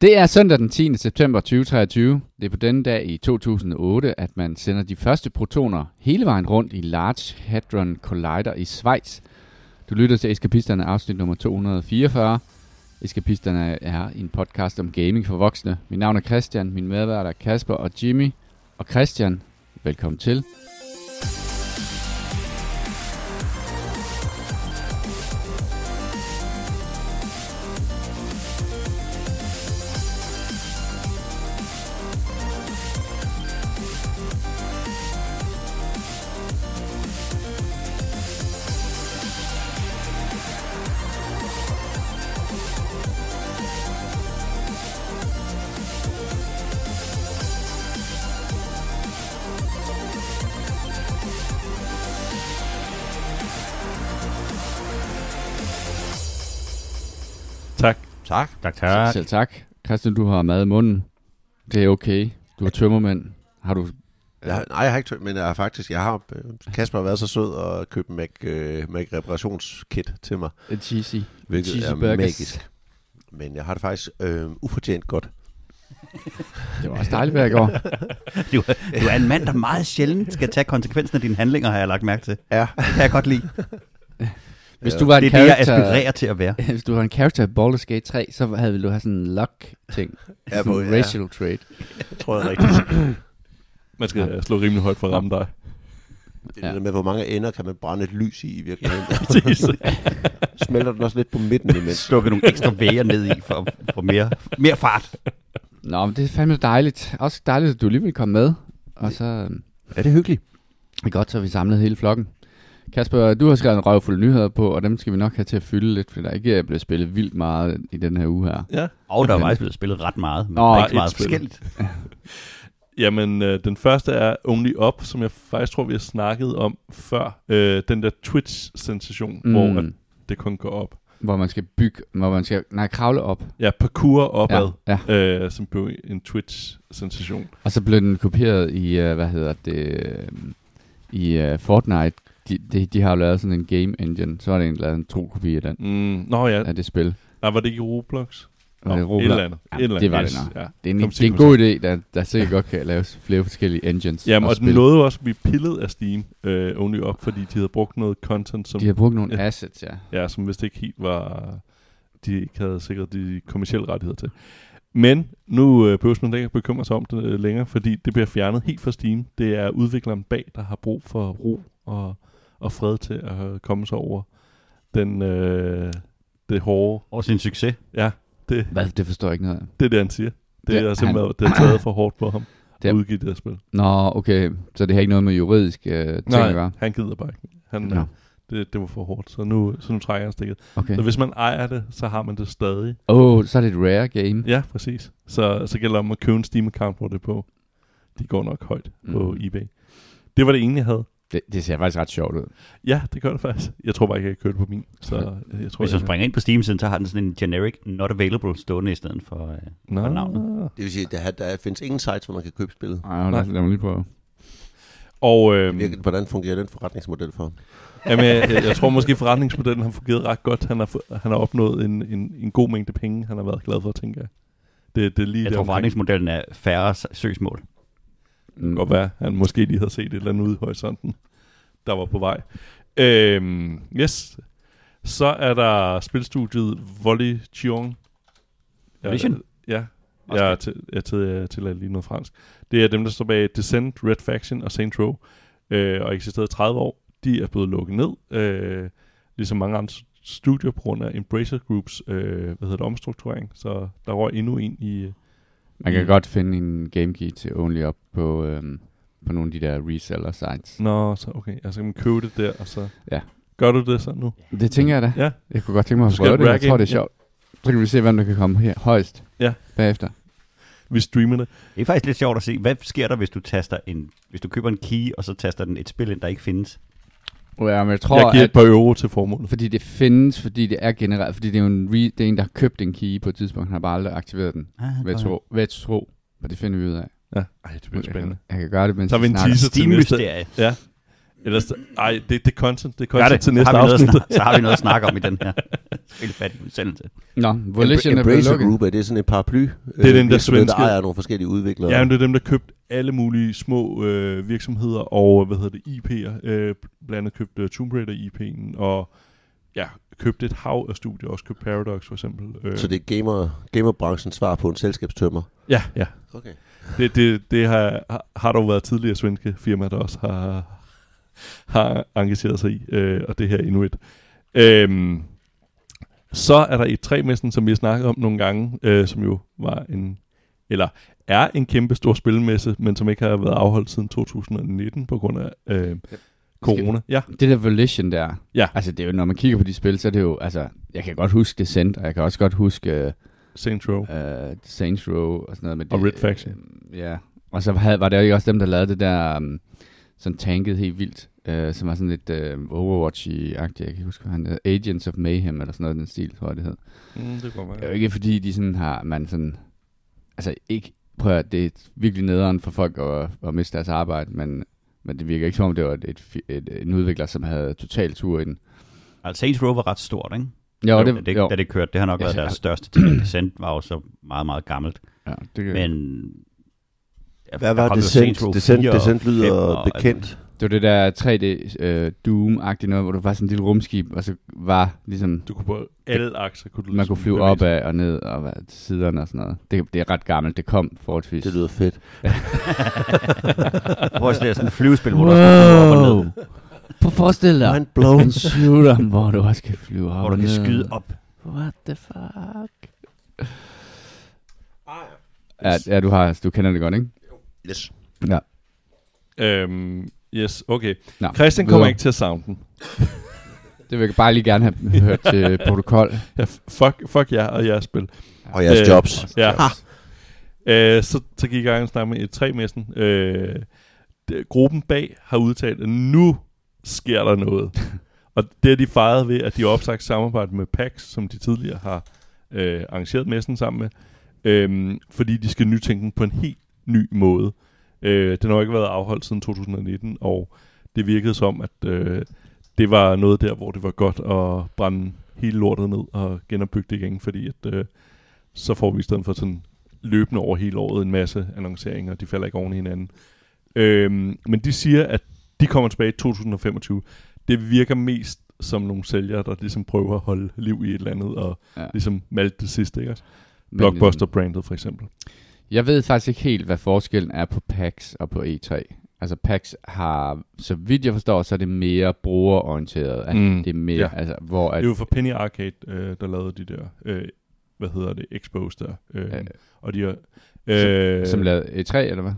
Det er søndag den 10. september 2023. Det er på denne dag i 2008, at man sender de første protoner hele vejen rundt i Large Hadron Collider i Schweiz. Du lytter til Eskapisterne afsnit nummer 244. Eskapisterne er en podcast om gaming for voksne. Mit navn er Christian, min medværter er Kasper og Jimmy. Og Christian, velkommen til. Tak. Tak. Tak. Selv tak. Christian, du har mad i munden. Det er okay. Du er tømmermænd. Har du... Jeg, nej, jeg har ikke tømt, men jeg har faktisk, jeg har, øh, Kasper har været så sød og købt Mac, uh, Mac reparationskit til mig, Et cheesy. hvilket Cheesy er burgers. magisk. Men jeg har det faktisk øh, ufortjent godt. Det var også dejligt hver går. Du, du er en mand, der meget sjældent skal tage konsekvensen af dine handlinger, har jeg lagt mærke til. Ja. Det kan jeg godt lide. Hvis du var en Det er det, jeg aspirerer til at være. hvis du var en character i Baldur's Gate 3, så havde du have sådan en luck-ting. Ja, sådan en ja. racial trait. Jeg tror, det er rigtigt. Man skal ja. slå rimelig højt for at ramme dig. Det er det der med, hvor mange ender kan man brænde et lys i i virkeligheden. Smelter den også lidt på midten imens. Slukke nogle ekstra væger ned i for, for mere, mere fart. Nå, men det er fandme dejligt. Også dejligt, at du alligevel kom med. Og så øhm, Er det hyggeligt? er det godt, så vi samlet hele flokken. Kasper, du har skrevet en røvfuld nyheder på, og dem skal vi nok have til at fylde lidt, for der ikke er blevet spillet vildt meget i den her uge her. ja. Og der er faktisk blevet spillet ret meget, men Nå, bare ikke meget et spil. forskelligt. Jamen, øh, den første er Only Up, som jeg faktisk tror, vi har snakket om før. Øh, den der Twitch-sensation, mm. hvor at det kun går op. Hvor man skal bygge, hvor man skal, nej, kravle op. Ja, parkour opad, Ja, ja. øh, som blev en Twitch-sensation. Og så blev den kopieret i, uh, hvad hedder det, øh, i uh, Fortnite. De, de, de har jo lavet sådan en game engine, så har de lavet en tro kopi af den, Mm, nå ja, af det spil. nej, var det ikke Roblox? Var det Roblox? Et eller andet. Ja, et eller det var andet. det nok. Ja. Det er en, det er en god idé, der, der sikkert godt kan laves flere forskellige engines. Jamen, og og den nåede også blive pillet af Steam, øh, Only Up, fordi de havde brugt noget content, som De har brugt nogle Ja. assets, ja. Ja, som vist ikke helt var... De ikke havde sikret de kommersielle rettigheder til. Men nu øh, behøver man ikke bekymre sig om det øh, længere, fordi det bliver fjernet helt fra Steam. Det er udvikleren bag, der har brug for ro og, og fred til at komme sig over den, øh, det hårde. Og sin succes. Ja, det, Hvad? Det forstår jeg ikke noget af. det er det, han siger. Det Det- er simpelthen det er taget for hårdt på ham Det at er- udgive det her spil. Nå, okay. Så det har ikke noget med juridisk uh, ting at gøre? han gider bare ikke. Han, Nå, det, det var for hårdt, så nu, så nu trækker han stikket. okay. Så hvis man ejer det, så har man det stadig. Åh, oh, så er det et rare game. Ja, præcis. Så, så gælder det om at købe en Steam-account, hvor det er på. De går nok højt mm. på eBay. Det var det ene, jeg havde. Det, det ser faktisk ret sjovt ud. Ja, det gør det faktisk. Jeg tror bare ikke, jeg kan købe det på min. Så jeg tror, Hvis du jeg... springer ind på Steam-siden, så har den sådan en generic not available stående i stedet for, øh, Nå. for navnet. Det vil sige, at der, der findes ingen sites, hvor man kan købe spillet. Ej, lad, lad mig lige prøve. Og øhm, Virkelig, Hvordan fungerer den forretningsmodel for ham? jamen, jeg, jeg, jeg tror måske, forretningsmodellen har fungeret ret godt. Han har, han har opnået en, en, en god mængde penge, han har været glad for, tænker jeg. Det, det er lige Jeg der tror, omkring. forretningsmodellen er færre søgsmål. Det kan godt være, han måske lige havde set et eller andet ude i horisonten, der var på vej. Øhm, yes. Så er der spilstudiet Volley Chiong. Ja, jeg er til, jeg til, jeg til lige noget fransk. Det er dem, der står bag Descent, Red Faction og Saints Row, øh, og eksisterede i 30 år. De er blevet lukket ned, øh, ligesom mange andre studier på grund af Embracer Groups øh, hvad hedder det, omstrukturering. Så der var endnu en i... Man kan Mm. godt finde en game key til Only Up på, øhm, på nogle af de der reseller sites. Nå, så okay. Altså, kan man købe det der, og så... Ja. Gør du det så nu? Det tænker jeg da. Ja. Jeg kunne godt tænke mig at prøve det. Jeg tror, det er ja. sjovt. Så kan vi se, hvem der kan komme her højst Ja. bagefter. Vi streamer det. Det er faktisk lidt sjovt at se, hvad sker der, hvis du taster en, hvis du køber en key, og så taster den et spil ind, der ikke findes? Ja, men jeg tror, jeg giver at, et par euro til formålet. fordi det findes, fordi det er generelt, fordi det er jo en, re, det er en, der har købt en key på et tidspunkt, han har bare aldrig aktiveret den. Ah, Ved at tro, ved tro, og det finder vi ud af. Ja. Ej, det bliver spændende. Jeg kan gøre det, mens Så vi en teaser til næste. Ja. Ellers, ej, det, det er content. Det er content det, til næste afsnit. snak, så har vi noget at snakke om i den her spilfattige udsendelse. Nå, Volition er blevet lukket. Group, er det sådan en paraply? Det er den der svenske- Der ejer nogle forskellige udviklere. Ja, men det er dem, der købte alle mulige små øh, virksomheder og, hvad hedder det, IP'er. Øh, blandt andet købte uh, Tomb Raider IP'en, og ja, købte et hav af studier, også købte Paradox for eksempel. Øh, Så det er gamer, gamerbranchens svar på en selskabstømmer. Ja, ja. Okay. Det, det, det har, har- har dog været tidligere svenske firmaer, der også har, har engageret sig i, øh, og det her er endnu et. Øhm, så er der et træmessen, som vi har snakket om nogle gange, øh, som jo var en, eller er en kæmpe stor spilmesse, men som ikke har været afholdt siden 2019 på grund af øh, corona. Ja, Det der Volition der, Ja. altså det er jo, når man kigger på de spil, så er det jo, altså, jeg kan godt huske Descent, og jeg kan også godt huske uh, Saints Row. uh, Saints Row og sådan noget. Men Og det, Red Faction. Øh, ja, og så havde, var det jo også dem, der lavede det der, um, sådan tanket helt vildt, uh, som var sådan lidt uh, Overwatch-agtigt, jeg kan ikke huske, hvad han hed, Agents of Mayhem, eller sådan noget, i den stil, tror jeg det hed. Mm, det går Det er jo ikke fordi, de sådan har, man sådan, altså ikke, prøv at, det er virkelig nederen for folk at, at miste deres arbejde, men, men det virker ikke som om, det var et, et, et, en udvikler, som havde total tur i den. Altså Saints Row var ret stort, ikke? Jo, det, det, jo. da det kørte, det har nok Ja, været ja. deres største ting. Descent var jo så meget, meget gammelt. Ja, det, kan, Men... Ja, Hvad der var kom jo det sendt? Det sendt, 4 det og sendt 5 lyder og- bekendt. det var det der 3D øh, Doom-agtige noget, hvor du var sådan en lille rumskib, og så var ligesom, Du kunne på alle akser kunne du man ligesom kunne flyve bevæge op af og ned og hvad, til siderne og sådan noget. Det, det er ret gammelt, det kom forholdsvis. Det lyder fedt. Prøv at er sådan et flyvespil, hvor du også kan flyve op og ned. Prøv at forestille dig Mind blown. en shooter, hvor du også kan flyve op Hvor du kan ned. skyde op. What the fuck? Ja, ja, du har, du kender det godt, ikke? Yes. Ja. Øhm, yes, okay. Nå, Christian kommer ikke til at savne den. Det vil jeg bare lige gerne have hørt til protokol. Ja, fuck, fuck jer og jeres spil. Og jeres Øh, jobs. Ja. Øh, så, så gik jeg i gang og med et tre messen. Øh, det, gruppen bag har udtalt, at nu sker der noget. og det er de fejret ved, at de har opsagt samarbejde med PAX, som de tidligere har øh, arrangeret messen sammen med. Øh, fordi de skal nytænke den på en helt ny måde. Øh, den har jo ikke været afholdt siden 2019, og det virkede som, at øh, det var noget der, hvor det var godt at brænde hele lortet ned og genopbygge det igen, fordi at, øh, så får vi i stedet for sådan løbende over hele året en masse annonceringer, de falder ikke oven i hinanden. Øhm, men de siger, at de kommer tilbage i 2025. Det virker mest som nogle sælgere, der ligesom prøver at holde liv i et eller andet, og Ja. ligesom malte det sidste, ikke? Men, Blockbuster-brandet for eksempel. Øh, Jeg ved faktisk ikke helt, hvad forskellen er på PAX og på E3. Altså PAX har, så vidt jeg forstår, så er det mere brugerorienteret. At Mm, Det er mere, ja. altså, hvor Det at, er jo for Penny Arcade, øh, der lavede de der, øh, hvad hedder det, expos der. Øh, øh, og de har... Øh, som lavede E3, eller hvad?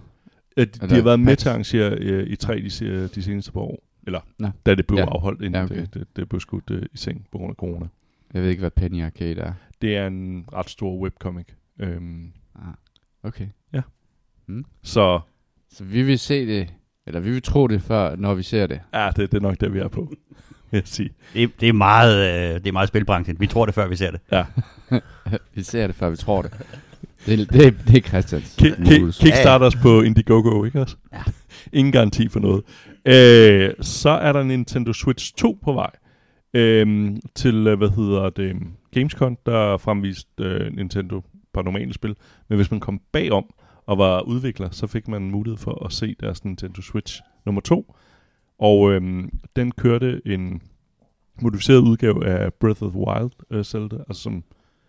Ja, de, de har været med til at arrangere øh, i tre de, se- de seneste par år. Eller Nå. da det blev Ja. afholdt, inden Ja, okay. det, det, det blev skudt øh, i seng på grund af corona. Jeg ved ikke, hvad Penny Arcade er. Det er en ret stor webcomic. Øhm, Ah, okay. så Så vi vil se det, eller vi vil tro det før, når vi ser det. ja, det, det er nok der, vi er på, jeg sige. Det, det, er meget, øh, det er meget spilbranchen. Vi tror det, før vi ser det. Ja. Vi ser det, før vi tror det. Det, er- det, er- det er Christians. Ki- ki-. Kickstarters på Indiegogo, ikke også? Ja. Ingen garanti for noget. Øh, så er der Nintendo Switch 2 på vej. Øh, til, hvad hedder det, Gamescom, der fremvist øh, Nintendo på normale spil. Men hvis man kom bagom og var udvikler, så fik man mulighed for at se deres Nintendo Switch nummer 2. Og øh, den kørte en modificeret udgave af Breath of the Wild øh, Zelda, altså som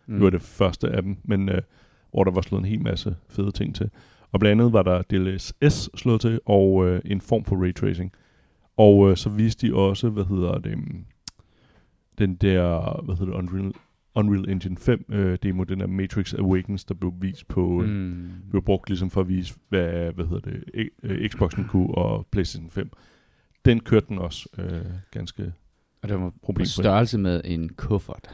Mm. det var det første af dem, men øh, hvor der var slået en hel masse fede ting til. Og blandt andet var der DLSS slået til, og øh, en form for raytracing. Og øh, så viste de også, hvad hedder det, mm, den der, hvad hedder det, Unreal, Unreal Engine 5 øh, demo, den der Matrix Awakens, der blev vist på, mm. Mm. blev brugt ligesom for at vise, hvad, hvad hedder det, e- øh, Xboxen kunne og PlayStation 5. Den kørte den også øh, ganske Og det var på problemfri. størrelse med en kuffert.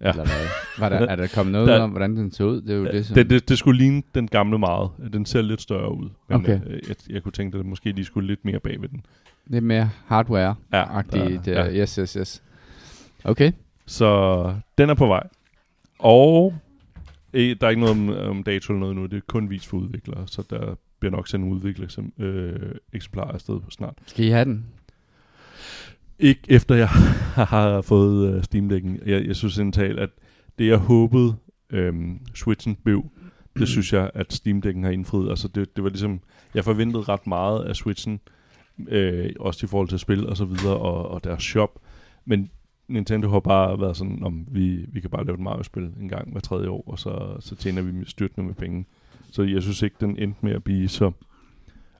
Ja. Eller hvad? Var der, er der kommet noget Der- om, hvordan den så ud? Det er jo det, som... Det, det, det skulle ligne den gamle meget. Den ser lidt større ud. Men Okay. øh, jeg, jeg kunne tænke, at måske de skulle lidt mere bag ved den. Lidt mere hardware-agtigt. Ja, Ja, Yes, yes, yes. Okay. Så den er på vej. Og øh, der er ikke noget om, om dato eller noget nu. Det er kun vist for udviklere. Så der bliver nok sendt en udvikler som øh, eksemplarer afsted snart. Skal I have den? Ikke efter jeg har fået uh, Steam Deck'en. Jeg, jeg synes indtalt, at det jeg håbede øhm, Switchen blev, det synes jeg, at Steam har indfriet. Altså det, det var ligesom, jeg forventede ret meget af Switchen, øh, også i forhold til spil og så videre, og, og deres shop. Men Nintendo har bare været sådan, om vi, vi kan bare lave et Mario-spil en gang hver tredje år, og så, så tjener vi styrtende med penge. Så jeg synes ikke, den endte med at blive så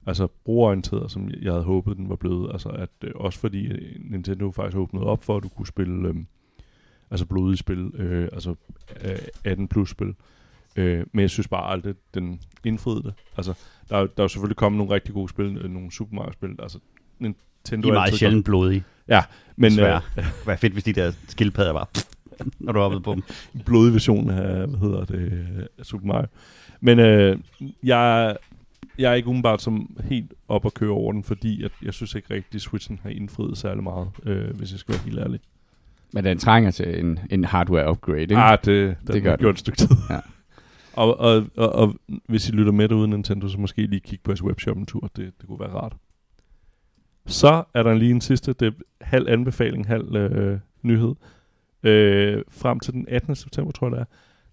altså brugerorienteret, som jeg havde håbet, den var blevet. Altså at øh, også fordi øh, Nintendo faktisk åbnede op for, at du kunne spille øh, altså blodige spil, øh, altså øh, 18 plus spil. Øh, men jeg synes bare aldrig, den indfriede det. Altså, der, er, der er jo selvfølgelig kommet nogle rigtig gode spil, øh, nogle Super Mario-spil. Altså, Nintendo De er meget sjældent blodige. Ja, men Desværre. øh, var fedt, hvis de der skildpadder var, når du hoppede på dem. blodig version af, hvad hedder det, Super Mario. Men øh, jeg, jeg er ikke umiddelbart som helt op at køre over den, fordi at jeg synes ikke rigtig, at Switchen har indfriet særlig meget, øh, hvis jeg skal være helt ærlig. Men den trænger til en, en hardware upgrade, ikke? Ah, det, det, Det gør gjort et stykke tid. Ja. og, og, og, og, hvis I lytter med derude Nintendo, så måske lige kigge på jeres webshop en tur. Det, det kunne være rart. Så er der lige en sidste, det er halv anbefaling, halv øh, nyhed. Øh, frem til den 18. september, tror jeg det er,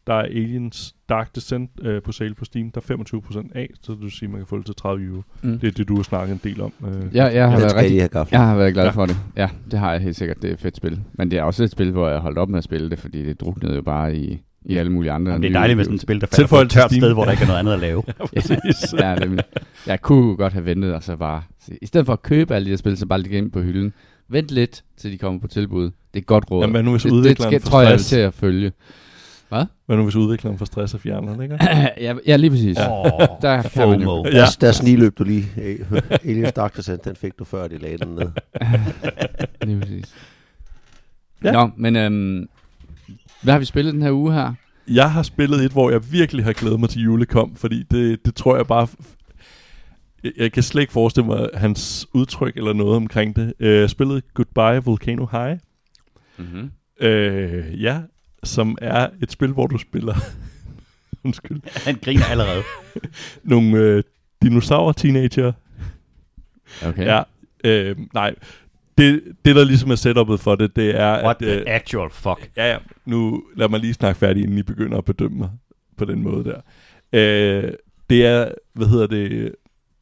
der er Aliens Dark Descent øh, på sale på Steam. Der er 25% af, så det vil sige, at man kan få det til 30 euro. Mm. Det er det, du har snakket en del om. Øh. Ja, jeg har været rigtig have. Jeg har været glad Ja. for det. Ja, det har jeg helt sikkert. Det er et fedt spil. Men det er også et spil, hvor jeg holdt op med at spille det, fordi det druknede jo bare i, i alle mulige andre. Jamen, det er dejligt med sådan et spil, der falder på et tørt sted, hvor der ikke er noget andet at lave. præcis. ja, nemlig. Jeg kunne godt have ventet, og så bare... I stedet for at købe alle de her spil, så bare lægge ind på hylden. Vent lidt, til de kommer på tilbud. Det er godt råd. Jamen, hvad nu hvis det, det skal, tror jeg, til at følge. Hvad nu hvis udvikleren får stress og fjerner den, ikke? ja, ja, lige præcis. Åh, Der kan man jo. Ja. Ja. Der, der sniløb du lige. Aliens Dark Descent, den fik du før, de lagde den ned. Lige præcis. Ja. Ja. Nå, men øhm, hvad har vi spillet den her uge her? Jeg har spillet et, hvor jeg virkelig har glædet mig til julekom, fordi det, det tror jeg bare... Jeg, kan slet ikke forestille mig hans udtryk eller noget omkring det. Øh, Jeg spillede Goodbye Volcano High, Mm-hmm. øh, ja, som er et spil, hvor du spiller... Undskyld. Han griner allerede. Nogle øh, dinosaur-teenager. Okay. Ja, øh, nej. Det, det, der ligesom er setup'et for det, det er, What at... the Øh, actual fuck? Ja, ja. Nu lad mig lige snakke færdig, inden I begynder at bedømme mig på den måde der. Øh, det er, hvad hedder det...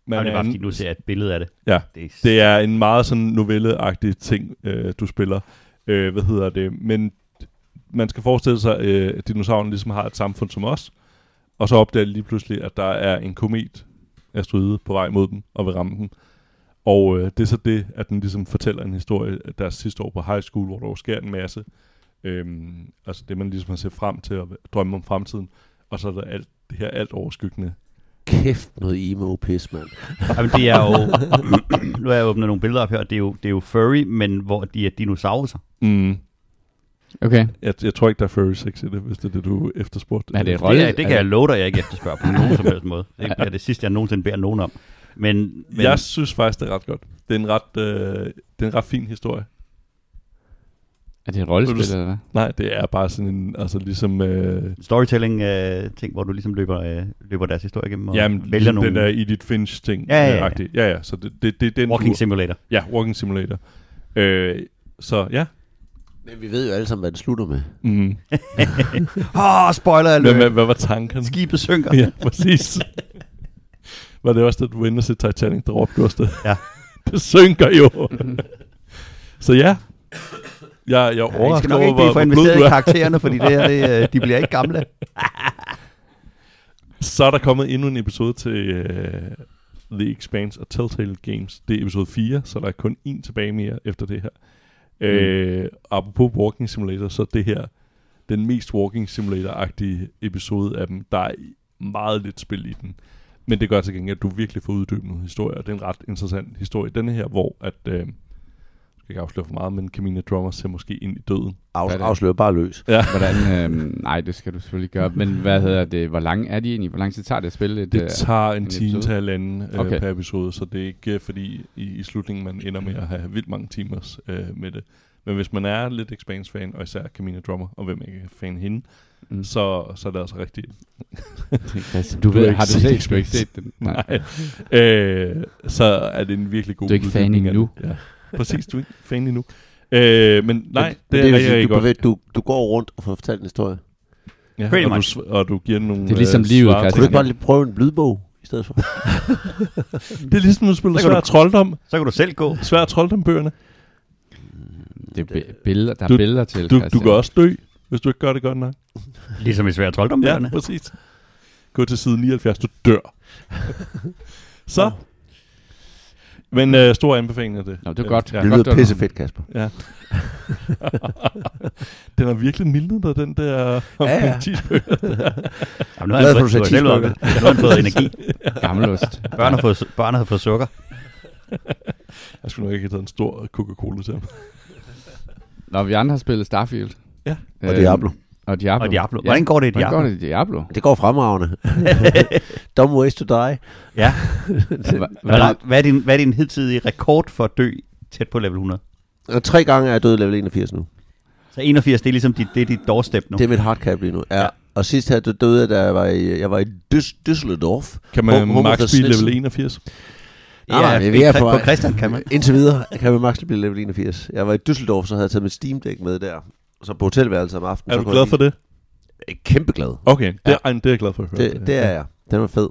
Man det er bare fordi, nu ser jeg et billede af det. Ja. Det er, det er en meget sådan novelleagtig ting, øh, du spiller. Øh, hvad hedder det? Men man skal forestille sig, øh, at dinosaurerne ligesom har et samfund som os, og så opdager de lige pludselig, at der er en komet asteroide på vej mod dem og vil ramme dem. Og øh, det er så det, at den ligesom fortæller en historie af deres sidste år på high school, hvor der jo sker en masse. Øhm, altså det, man ligesom har set frem til at drømme om fremtiden. Og så er der alt det her alt overskyggende. Kæft noget emo-pis, mand. Jamen, det er jo... nu har jeg åbnet nogle billeder op her. Det er jo, det er jo furry, men hvor de er dinosaurer. Mm. Okay. Jeg, jeg tror ikke, der er furry sex i det, hvis det er det, du efterspurgte. Er det Det, Rolle- er, det kan jeg love dig, jeg ikke efterspørger på nogen som helst måde. Det er det sidste, jeg nogensinde beder nogen om. Men, men Jeg synes faktisk, det er ret godt. Det er en ret, øh, det er en ret fin historie. Er det et rollespil, du eller hvad? Nej, det er bare sådan en, altså ligesom... Øh, storytelling-ting, hvor du ligesom løber, øh, løber deres historie igennem og jamen, vælger ligesom nogle... den der Edith Finch-ting. Ja, ja, ja. øh, agtig. ja, ja. Så det, det, det er den, Walking du, Simulator. Ja, Walking Simulator. Øh, så ja. Men vi ved jo alle sammen, hvad det slutter med. Mm. Åh, oh, spoiler Hvad, hvad, alert! hvad var tanken? Skibet synker. ja, præcis. var det også, da du var inde og se Titanic, der råbte også det? Ja. det synker jo. så ja. Jeg, jeg er Ja, I skal nok over, ikke blive for investeret i er. karaktererne, fordi det her, det, øh, de bliver ikke gamle. Så er der kommet endnu en episode til uh, The Expanse og Telltale Games. Det er episode 4, så der er kun én tilbage mere efter det her. Mm. Øh, apropos Walking Simulator, så det her den mest Walking Simulator-agtige episode af dem. Der er meget lidt spil i den. Men det gør til gengæld, at du virkelig får uddybet nogle historier. og Det er en ret interessant historie. Denne her, hvor at... Øh, jeg skal ikke afsløre for meget, men Camina Drummer ser måske ind i døden. Afs- Hvad det? afslører bare løs. Ja. Hvordan, øhm, nej, det skal du selvfølgelig gøre. Men hvad hedder det? Hvor lang er de egentlig? Hvor lang tid tager det at spille et... Det øh, tager en en time til halvanden øh, Okay. per episode, så det er ikke øh, fordi i, i slutningen, man ender med at have vildt mange timers øh, med det. Men hvis man er lidt Expanse-fan, og især Camina Drummer, og hvem ikke er fan af hende, mm. så, så er det altså rigtig... Du, Du har ved, ikke har du set set, du ikke set den? Nej. øh, så er det en virkelig god Du er ikke fan endnu. det. Ja. præcis, du er ikke fan endnu. Øh, men nej, Men det er vil rigtig, rigtig du, godt. bevæger- du, du går rundt og får fortalt en historie. Ja, Pretty og, du, much. og du giver nogle Det er ligesom øh, livet. Kunne du ikke bare lige prøve en lydbog i stedet for? Det er ligesom, du Så kan svær du- trolddom. Så kan du selv gå. Svær trolddom-bøgerne. Det er bi- billeder, der er Du- billeder til, Du, du Christian. kan også dø, hvis du ikke gør det godt nok. Ligesom i svære Ja, troldombøgerne. præcis. Gå til side 79, du dør. Så. Men øh, stor anbefaling af det. Nå, det er godt. Ja. Det godt, lyder du- pisse fedt, Kasper. Ja. den har virkelig mildnet dig, den der Ja, ja. cheeseburger. Jamen, nu har for, han fået, nu har han fået energi. Gammelost. Børn har fået, børn har fået sukker. Jeg skulle nok ikke have taget en stor Coca-Cola til ham. Nå, vi andre har spillet Starfield. Ja. Og Diablo. Og Diablo. Og Diablo. Hvordan går det i Hvordan Diablo? går det i Diablo? Det går fremragende. Dumb ways to die. Ja. Hva- Hvad, er, hvad, er din, hvad er din hidtidige rekord for at dø tæt på level 100? Og tre gange er jeg død i level 81 nu. Så 81, det er ligesom dit, det er dit doorstep nu. Det er mit hardcap lige nu. Ja. Ja. ja. Og sidst her døde jeg, da jeg var i, jeg var i Düs- Düsseldorf. Kan man of max blive level 81? Nej, nej, ja, vi er på på. Christian kan man. Indtil videre kan man max blive level 81. Jeg var i Düsseldorf, så havde jeg taget mit Steam Deck med der. Så på hotelværelset om aftenen. Er så du kunne glad for det? Kæmpe glad. Okay, det, Ja. ja. det er jeg glad for at høre. Det, det er jeg. Den var fed.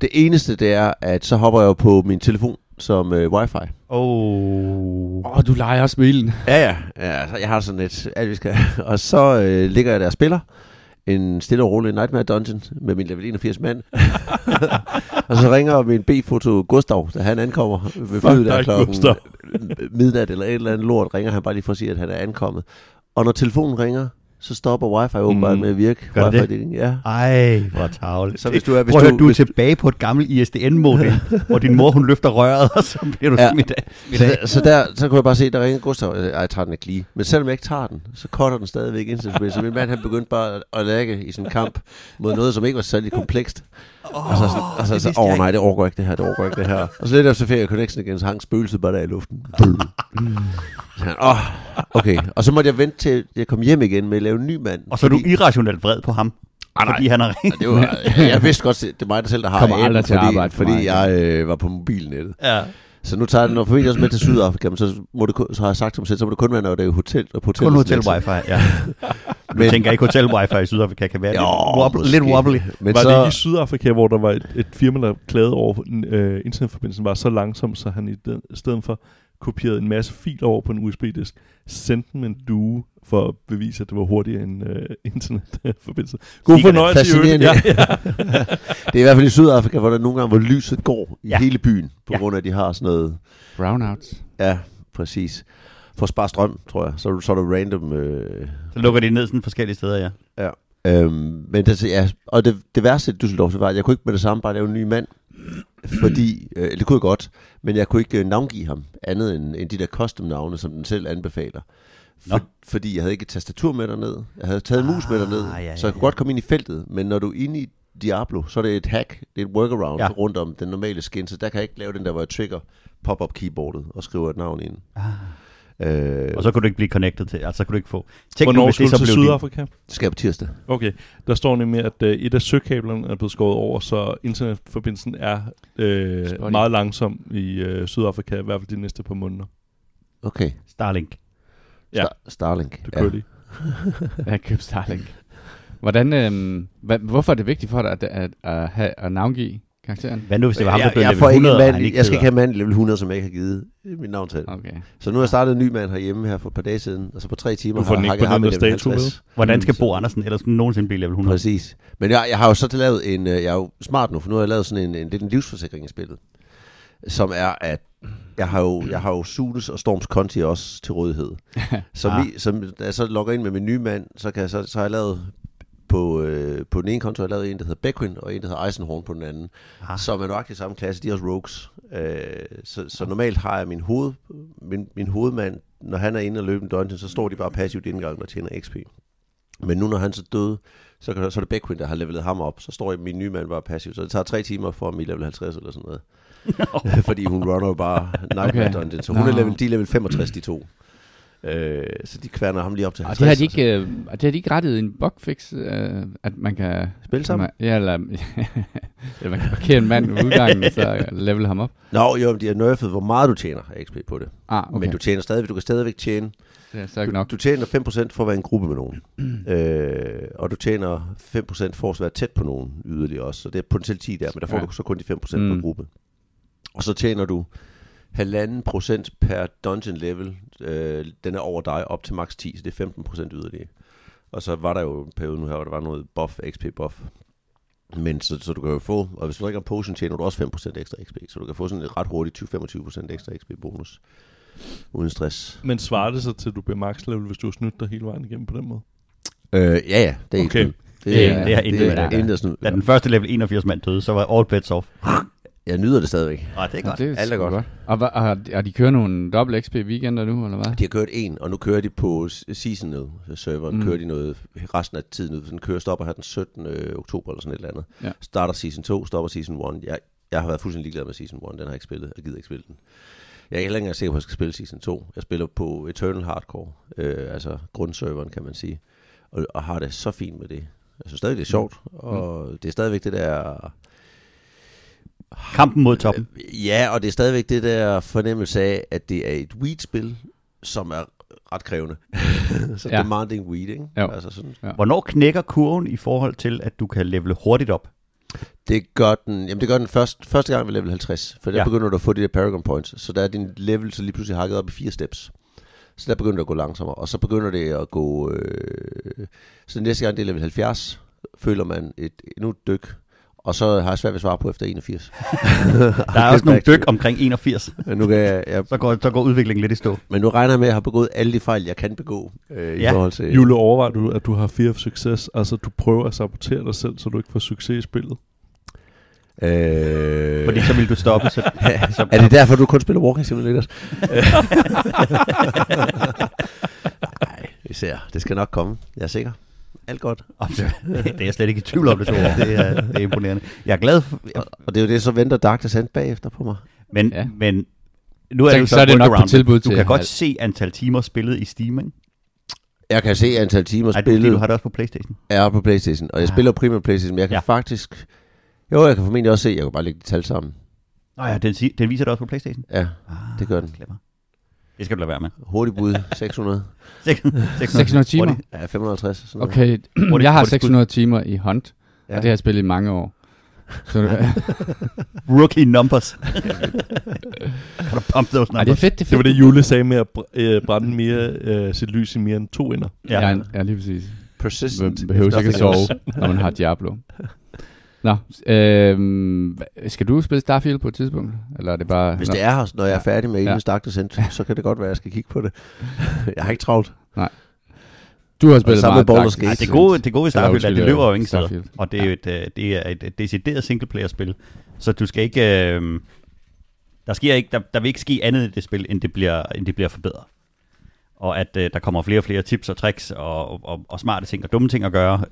Det eneste, det er, at så hopper jeg jo på min telefon som øh, wifi. Oh. Åh, oh, du leger også bilen. Ja, ja. ja så jeg har sådan et, alt vi skal. Og så øh, ligger jeg der og spiller en stille og rolig Nightmare Dungeon med min level 81 mand. og så ringer min B-foto Gustav, da han ankommer ved flyet der klokken Gustav. midnat eller et eller andet lort, ringer han bare lige for at sige, at han er ankommet. Og når telefonen ringer, så stopper wifi åbenbart Mm. med at virke. Gør det Wifi-deling, Ja. Ej, hvor tavligt. Så hvis du er, hvis Prøv at du, du er tilbage på et gammelt ISDN-modem, hvor din mor hun løfter røret, og så bliver du Ja. smidt af. Så, så der, så kunne jeg bare se, der ringer Gustav. Ej, jeg tager den ikke lige. Men selvom jeg ikke tager den, så cutter den stadigvæk indsendt. Så min mand, han begyndte bare at- lægge i en kamp mod noget, som ikke var særlig komplekst. Og så, og så, det så, åh jeg nej, det overgår ikke det her, det overgår ikke det her. Og så lidt efter ferie connection igen, så hang spøgelset bare der i luften. Så han, åh, okay. Og så måtte jeg vente til, jeg kom hjem igen med at lave en ny mand. Og så er du irrationelt vred på ham, Ah, nej. fordi han har ringet. det var, jeg vidste godt, det er mig der selv, der har Kommer aldrig til fordi, arbejde for fordi mig jeg øh, var på mobilnettet. Ja. Så nu tager jeg den, når familien også med til Sydafrika, men så, må det, så har jeg sagt til mig selv, så må det kun være, når det er hotel og hotel. Kun hotel wifi, ja. Du Men- tænker ikke hotel wifi i Sydafrika kan være Jo, lidt, wobbly, lidt wobbly. Men var så, det ikke i Sydafrika, hvor der var et, et firma, der klagede over, at øh, internetforbindelsen var så langsom, så han i, den, stedet for kopierede en masse filer over på en USB-disk, sendte den med en due for at bevise, at det var hurtigere end øh, internetforbindelse. God fornøjelse i øvrigt. Ja, ja. det er i hvert fald i Sydafrika, hvor der nogle gange, hvor lyset går i Ja. hele byen, på Ja. grund af, at de har sådan noget, Brownouts. ja, præcis. For at spare strøm, tror jeg. Så, så er der random... Øh, Så lukker de ned sådan forskellige steder, ja. Øhm, men det, ja, og det, det værste i Düsseldorf, det var, at jeg kunne ikke med det samme bare lave en ny mand. Fordi, øh, det kunne jeg godt, men jeg kunne ikke øh, navngive ham andet end, end de der custom-navne, som den selv anbefaler. For, fordi jeg havde ikke et tastatur med derned. Jeg havde taget en mus med Ah, derned, ja, ja, så jeg kunne ja. godt komme ind i feltet. Men når du er inde i Diablo, så er det et hack, det er et workaround Ja. ja. rundt om den normale skin, så der kan jeg ikke lave den der, hvor jeg trigger pop-up keyboardet og skriver et navn ind. Ah. Øh, Og så kunne du ikke blive connected til, altså så kunne du ikke få... Tænk nu, Hvornår hvis skulle det du så til Sydafrika? det skal jeg på tirsdag. Okay, der står nemlig, at øh, et af søkablerne er blevet skåret over, så internetforbindelsen er øh, meget langsom i øh, Sydafrika, i hvert fald de næste par måneder. Okay. Starlink. Ja. Star- Starlink. Det kører de. Jeg købt Starlink. Hvordan, øhm, hva, hvorfor er det vigtigt for dig at, at, at, have, at navngive karakteren? Hvad nu, hvis det var ham, der jeg, blev jeg, ikke 100, en og mand, jeg skal ikke have en mand i level 100, som jeg ikke har givet mit navn til. Okay. Så nu har jeg startet en ny mand herhjemme her for et par dage siden, og så på tre timer har ikke jeg på ham i level statue, 50. Hvordan skal Så- Bo Andersen ellers nogensinde blive level 100? Præcis. Men jeg, jeg har jo så lavet en, øh, jeg er jo smart nu, for nu har jeg lavet sådan en, en lidt en livsforsikring i spillet, som er, at jeg har jo, jeg har jo Sunes og Storms Conti også til rådighed. Så, Ah. ah. som, da jeg så logger ind med min nye mand, så, kan jeg, så, så har jeg lavet på, øh, på den ene konto har jeg lavet en, der hedder Beckwin, og en, der hedder Eisenhorn på den anden. Ah. som er nøjagtigt samme klasse, de er også rogues. Øh, så, så normalt har jeg min, hoved, min, min hovedmand, når han er inde og løber en dungeon, så står de bare passivt indgang og tjener XP. Men nu når han så døde, så, kan, så er det Beckwin, der har levelet ham op. Så står min nye mand bare passivt. Så det tager tre timer for mig level 50 eller sådan noget. Fordi hun runner bare Nightmare Okay. Dungeon. Så hun Nå. er level, de er level 65, de to. Øh, så de kværner ham lige op til Og 50. det har de ikke, øh, og det har de ikke rettet en bugfix, øh, at man kan... Spille sammen? Ja, eller, eller man kan parkere en mand ved udgangen, og så level ham op. Nå, jo, de har nerfed, hvor meget du tjener XP på det. Ah, Okay. Men du tjener stadig, du kan stadigvæk tjene. det er så ikke Du, nok. du tjener 5% for at være en gruppe med nogen. øh, og du tjener 5% for at være tæt på nogen yderligere også. Så det er potentielt 10 der, men der får Ja. du så kun de 5% Mm. per gruppe. Og så tjener du halvanden procent per dungeon level. Øh, den er over dig op til max 10, så det er 15% yderligere. Og så var der jo en periode nu her, hvor der var noget buff, XP buff. Men så, så du kan jo få, og hvis du drikker en potion, tjener du også 5% ekstra XP. Så du kan få sådan et ret hurtigt 20-25% ekstra XP bonus. Uden stress. Men svarer det så til, at du bliver max level, hvis du har snydt dig hele vejen igennem på den måde? Øh, ja, ja, det er Okay. ikke Det- det har intet det, med er det. intet sådan, Da den første level 81 mand døde, så var all bets off. Jeg nyder det stadigvæk. Nej, det er godt. det er Alt er sgu godt. Og, hva- og, og de kører nogle dobbelt XP weekender nu, eller hvad? De har kørt en, og nu kører de på season serveren, Mm. mm. kører de noget resten af tiden ud. Den kører stopper her den 17. oktober eller sådan et eller andet. Ja. Starter season 2, stopper season 1. Jeg, jeg har været fuldstændig ligeglad med season 1, den har jeg ikke spillet, jeg gider ikke spille den. Jeg er ikke længere sikker på, at jeg skal spille season 2. Jeg spiller på Eternal Hardcore, øh, altså grundserveren kan man sige, og, og har det så fint med det. Jeg synes stadig, det er sjovt, og det er stadigvæk det der Kampen mod toppen. Ja, og det er stadigvæk det der fornemmelse af, at det er et weed-spil, som er ret krævende. så Ja. demanding weed, ikke? Jo. Altså sådan. Ja. Hvornår knækker kurven i forhold til, at du kan levele hurtigt op? Det gør den, jamen det gør den først, første gang ved level 50, for der Ja. begynder du at få de der Paragon Points, så der er din level så lige pludselig hakket op i fire steps. Så der begynder det at gå langsommere, og så begynder det at gå, øh, så næste gang det er level 70, føler man et endnu dyk, og så har jeg svært ved at svare på efter 81. Der er også nogle dyk omkring 81. Men nu, kan jeg, jeg, Så går, så går udviklingen lidt i stå. men nu regner jeg med, at jeg har begået alle de fejl, jeg kan begå øh, i Ja. forhold til... Jule, overvejer du, at du har fear of success? Altså, du prøver at sabotere dig selv, så du ikke får succes i spillet? Øh, Fordi så vil du stoppe. Så, så, er det derfor, du kun spiller Walking Simulators? Nej, vi ser. Det skal nok komme. Jeg er sikker. Alt godt. det er jeg slet ikke i tvivl om, det, tror jeg. det, er, det er imponerende. Jeg er glad for, Og, og det er jo det, så venter Dark Descent bagefter på mig. men, Ja. ja. men nu er Så- det jo så er det nok på tilbud Du til kan godt halv. se antal timer spillet i Steam, ikke? Jeg kan se antal timer Ej, det er spillet du har det også på Playstation. er på Playstation. Og jeg Ah. spiller primært Playstation, men jeg kan Ja. ja. faktisk... Jo, jeg kan formentlig også se, jeg kan bare lægge de tal sammen. Nå ja, den, den viser det også på Playstation. Ja, Ah, det gør den. Clever. Det skal du lade være med. Hurtigt bud, 600. 600 timer? Hurtigt. Ja, 550. Sådan noget. Okay, Hurtigt- jeg har hurtigt skud. 600 timer i Hunt, ja. Og det har jeg spillet i mange år. Så det, Rookie numbers. kan du pump those Ej, numbers? det er fedt, det er Det var fedt. det, Jule sagde med at br- øh, brænde mere, øh, sit lys i mere end to ender. Ja, ja, ja lige præcis. Persistent. Man behøver ikke at sove, når man har Diablo. Nå, hva- skal du spille Starfield på et tidspunkt? Eller er det bare... Hvis Nå, det er her, når jeg er færdig med Ja. Elens Dark Descent, så kan det godt være, at jeg skal kigge på det. jeg har ikke travlt. Du har spillet meget Baldur's Dark Gate. Descent. det gode, det gode i Eller Starfield er, at det løber jo øh, ingen steder. Og det er jo et, øh, det er et, et decideret singleplayer-spil. Så du skal ikke... Øh, der, sker ikke, der, der vil ikke ske andet i det spil, end det bliver, end det bliver forbedret. Og at øh, der kommer flere og flere tips og tricks og, og, og smarte ting og dumme ting at gøre.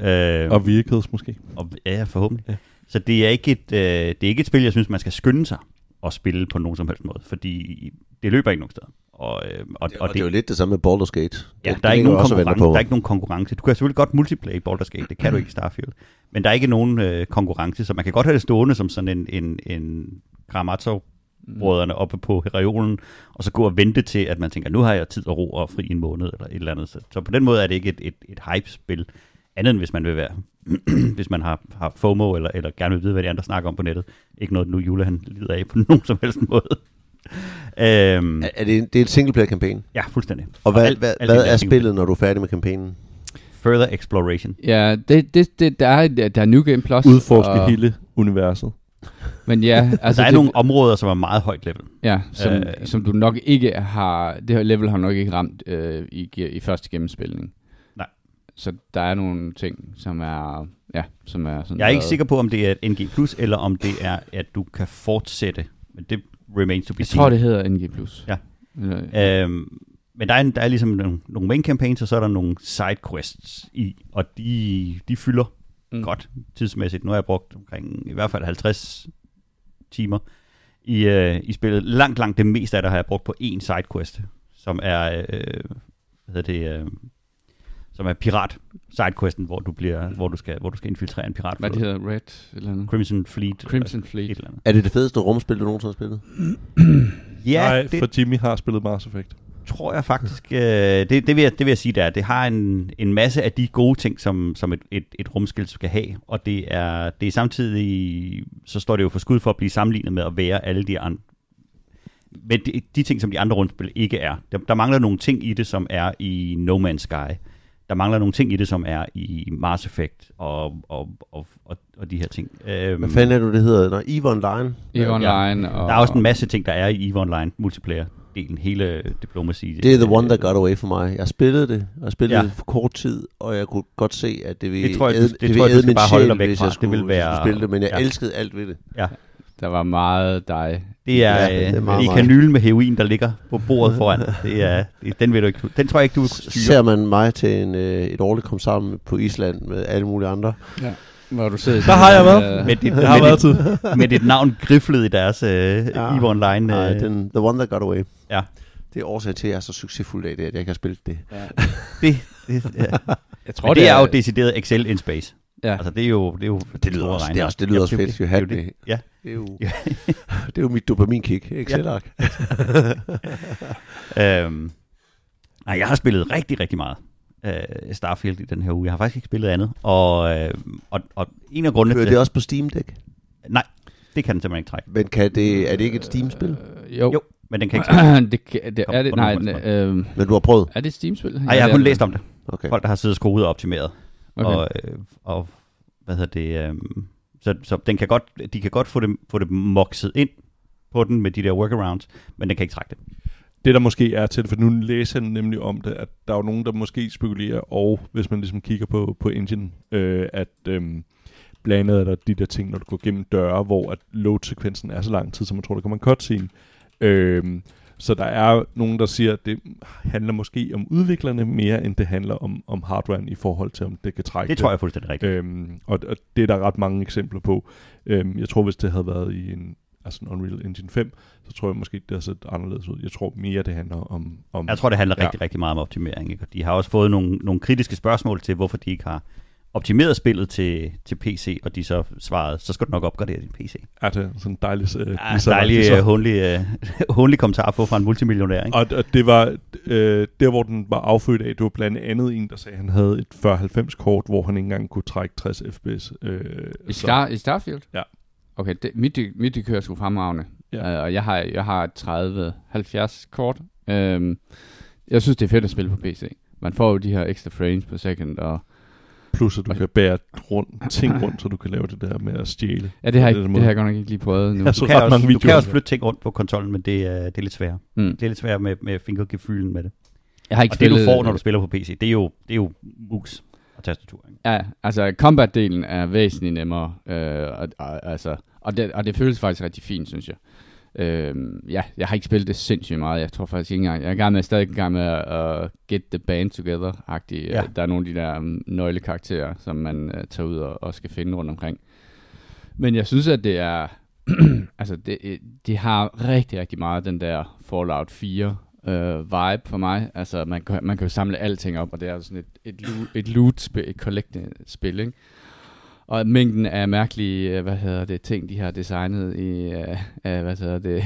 Øh, Og vehicles måske. og, ja, forhåbentlig. Ja. Så det er, ikke et, øh, det er ikke et spil, jeg synes, man skal skynde sig at spille på nogen som helst måde. Fordi det løber ikke nogen steder. Og, øh, og, Og det er jo lidt det samme med Baldur's Gate. Ja, Det- der er, det ikke nogen og konkurrence, der er ikke nogen konkurrence. Du kan selvfølgelig godt multiplayer i Baldur's Gate, det kan du ikke i Starfield. Men der er ikke nogen øh, konkurrence, så man kan godt have det stående som sådan en, en, en Karamazov-brødrene oppe på reolen, og så gå og vente til, at man tænker, nu har jeg tid og ro og fri en måned, eller et eller andet. Så, så på den måde er det ikke et, et, et hype-spil, andet end hvis man vil være, hvis man har, har FOMO, eller, eller gerne vil vide, hvad de andre snakker om på nettet. Ikke noget, nu Jule han lider af på nogen som helst måde. øhm, Er, er det, det er en singleplayer-kampagne? ja, fuldstændig. Og hvad, alt- hvad, alt hvad er spillet, når du er færdig med kampagnen? Further exploration. Ja, det, det, det, der, er, der er New Game Plus. Udforske og, hele universet. Men ja, Altså, altså der er det, nogle områder, som er meget højt level. Ja, som, Øh, som du nok ikke har... Det her level har nok ikke ramt øh, i, i første gennemspilning. Nej. Så der er nogle ting, som er... Ja, som er sådan Jeg er ikke sikker på, om det er et NG+, eller om det er, at du kan fortsætte. Men det remains to be Jeg seen. tror, det hedder NG+. Ja. Eller, Øhm, men der er, der er ligesom nogle, nogle main campaigns, og så er der nogle side quests i, og de, de fylder mm. godt tidsmæssigt. Nu har jeg brugt omkring i hvert fald 50 timer i, øh, i spillet. Langt, langt det meste af det har jeg brugt på én side quest, som er øh, hvad hedder det, øh, som er pirat sidequesten, hvor du bliver, hvor du skal, hvor du skal infiltrere en pirat. Hvad det hedder? Red eller noget? Crimson Fleet. Crimson eller Fleet. Et eller andet. Er det det fedeste rumspil, du nogensinde har spillet? Ja, Nej, det for Jimmy har spillet Mass Effect. Tror jeg faktisk. Øh, det, det, vil jeg, det vil jeg sige, der. Det har en, en masse af de gode ting, som, som et, et, et rumspil skal have, og det er, det er samtidig, så står det jo for skud for at blive sammenlignet med at være alle de andre men de, de ting, som de andre rundspil ikke er. Der, der mangler nogle ting i det, som er i No Man's Sky. Der mangler nogle ting i det, som er i Mars Effect og, og, og, og, og de her ting. Øhm, Hvad fanden er det, det hedder? Nå, EVE Online? EVE Online. Og, Der er også en masse ting, der er i EVE Online multiplayer-delen, hele Diplomacy. Det er the one that got away for mig. Jeg spillede det, og jeg spillede Ja. ja. det for kort tid, og jeg kunne godt se, at det ville Det tror jeg, du- æde- det ville tror jeg, du skal min bare holde sjæl, dig væk hvis fra. jeg Det skulle, vil være- skulle spille det, men jeg ja. elskede alt ved det. Der var meget dig. Det er, Ja, ja, det er det meget er kanylen med heroin, der ligger på bordet foran. Det er, det, den, vil du ikke, den tror jeg ikke, du vil kunne styre. Ser man mig til en, øh, et årligt kom sammen på Island med alle mulige andre. Ja. Hvor du sidder Der har jeg været. Øh, Med dit, har med, været dit, til. med dit navn griflet i deres uh, ja. EVE Online. Nej, Uh, den, the one that got away. Ja. Det er årsagen til, at jeg er så succesfuld af det, at jeg ikke har spillet det. ja. det, det, ja. Jeg tror, Men det er jo decideret Excel in space. Ja. Altså, det er jo... Det, er jo Det lyder også, det er også, det lyder også Jamen, fedt, at det- have det er jo det. Ja. Det er jo, Ja. det er jo mit dopaminkick, Excel-ark. Øhm, nej, jeg har spillet rigtig, rigtig meget uh, Starfield i den her uge. Jeg har faktisk ikke spillet andet. Og, øh, og, og en af grundene Kører til... det også på Steam Deck? Nej, det kan den simpelthen ikke trække. Men kan det, er det ikke et Steam-spil? Øh, jo. Jo, men den kan ikke det, kan- det, er det, nej, øh, Men du har prøvet? er det et Steam-spil? Nej, jeg har kun læst om det. Okay. Folk, der har siddet og skruet og optimeret. Okay. Og, øh, og hvad hedder det... Øh, så, så den kan godt, de kan godt få det, få det mokset ind på den med de der workarounds, men den kan ikke trække det. Det der måske er til det, for nu læser jeg nemlig om det, at der er jo nogen, der måske spekulerer, og hvis man ligesom kigger på, på engine, øh, at øh, blandt andet er der de der ting, når du går gennem døre, hvor at load-sekvensen er så lang tid, så man tror, der kommer en cutscene. Øh, så der er nogen, der siger, at det handler måske om udviklerne mere, end det handler om, om hardwaren i forhold til, om det kan trække Det tror jeg er fuldstændig rigtigt. Øhm, og, og det er der ret mange eksempler på. Øhm, jeg tror, hvis det havde været i en, altså en Unreal Engine 5, så tror jeg måske, det havde set anderledes ud. Jeg tror mere, det handler om... om Jeg tror, det handler ja. rigtig, rigtig meget om optimering. Ikke? De har også fået nogle, nogle kritiske spørgsmål til, hvorfor de ikke har optimeret spillet til, til PC, og de så svarede, så skal du nok opgradere din PC. Er det sådan en dejlig... Øh, Ja, dejlig, så- håndlig, uh, håndlig kommentar at få fra en multimillionær. Ikke? Og, og det var øh, der, hvor den var affødt af, det var blandt andet en, der sagde, at han havde et 40-90 kort, hvor han ikke engang kunne trække 60 fps. Øh, I, så- Star, I Starfield? Ja. Okay, det, mit, mit de kører sgu fremragende. Ja. Uh, og jeg har, jeg har et 30-70 kort. Um, jeg synes, det er fedt at spille på PC. Man får jo de her ekstra frames per second, og Plus, at du kan bære rundt, ting rundt, så du kan lave det der med at stjæle. ja, det har, den det måde. har jeg godt nok ikke lige prøvet nu. Jeg så Du kan, ret også, mange du kan også flytte ting rundt på kontrollen, men det er, det er lidt sværere. Mm. Det er lidt sværere med, med fingergefühlen med det. Jeg har ikke Og det, du spillet, får, når du spiller på PC, det er jo, det er jo mus og tastatur. Ikke? Ja, altså combat-delen er væsentligt nemmere, øh, og, og, altså, og, det, og det føles faktisk rigtig fint, synes jeg. Øh, ja, jeg har ikke spillet det sindssygt meget. Jeg tror faktisk ikke engang, jeg er gang med, stadig i gang med at uh, get the band together-agtigt. Ja. Ja. Der er nogle af de der um, nøglekarakterer, som man uh, tager ud og, og skal finde rundt omkring. Men jeg synes, at det er, altså det, det har rigtig, rigtig meget den der Fallout 4 øh, vibe for mig. Altså, man kan, man kan jo samle alting op, og det er sådan et, et, loot, et loot-spil, et collecting-spil, ikke? Og mængden af mærkelige, øh, hvad hedder det, ting, de har designet i, øh, af, hvad hedder det,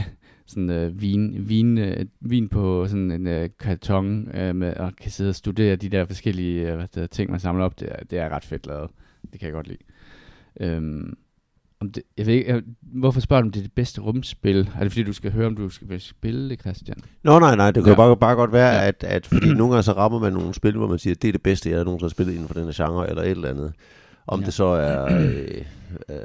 sådan øh, vin, vin, øh, vin på sådan en øh, karton, øh, med, og kan sidde og studere de der forskellige øh, hvad hedder, ting, man samler op. Det er, det er ret fedt lavet. Det kan jeg godt lide. Øhm, om det, jeg ved ikke, jeg, hvorfor spørger du, om det er det bedste rumspil? Er det fordi, du skal høre, om du skal spille det, Christian? Nå, nej, nej, det kan Ja. bare, bare godt være, Ja. at, at fordi nogle gange så rammer man nogle spil, hvor man siger, at det er det bedste, jeg nogensinde har spillet inden for den her genre, eller et eller andet. Om Ja. det så er... Øh, øh,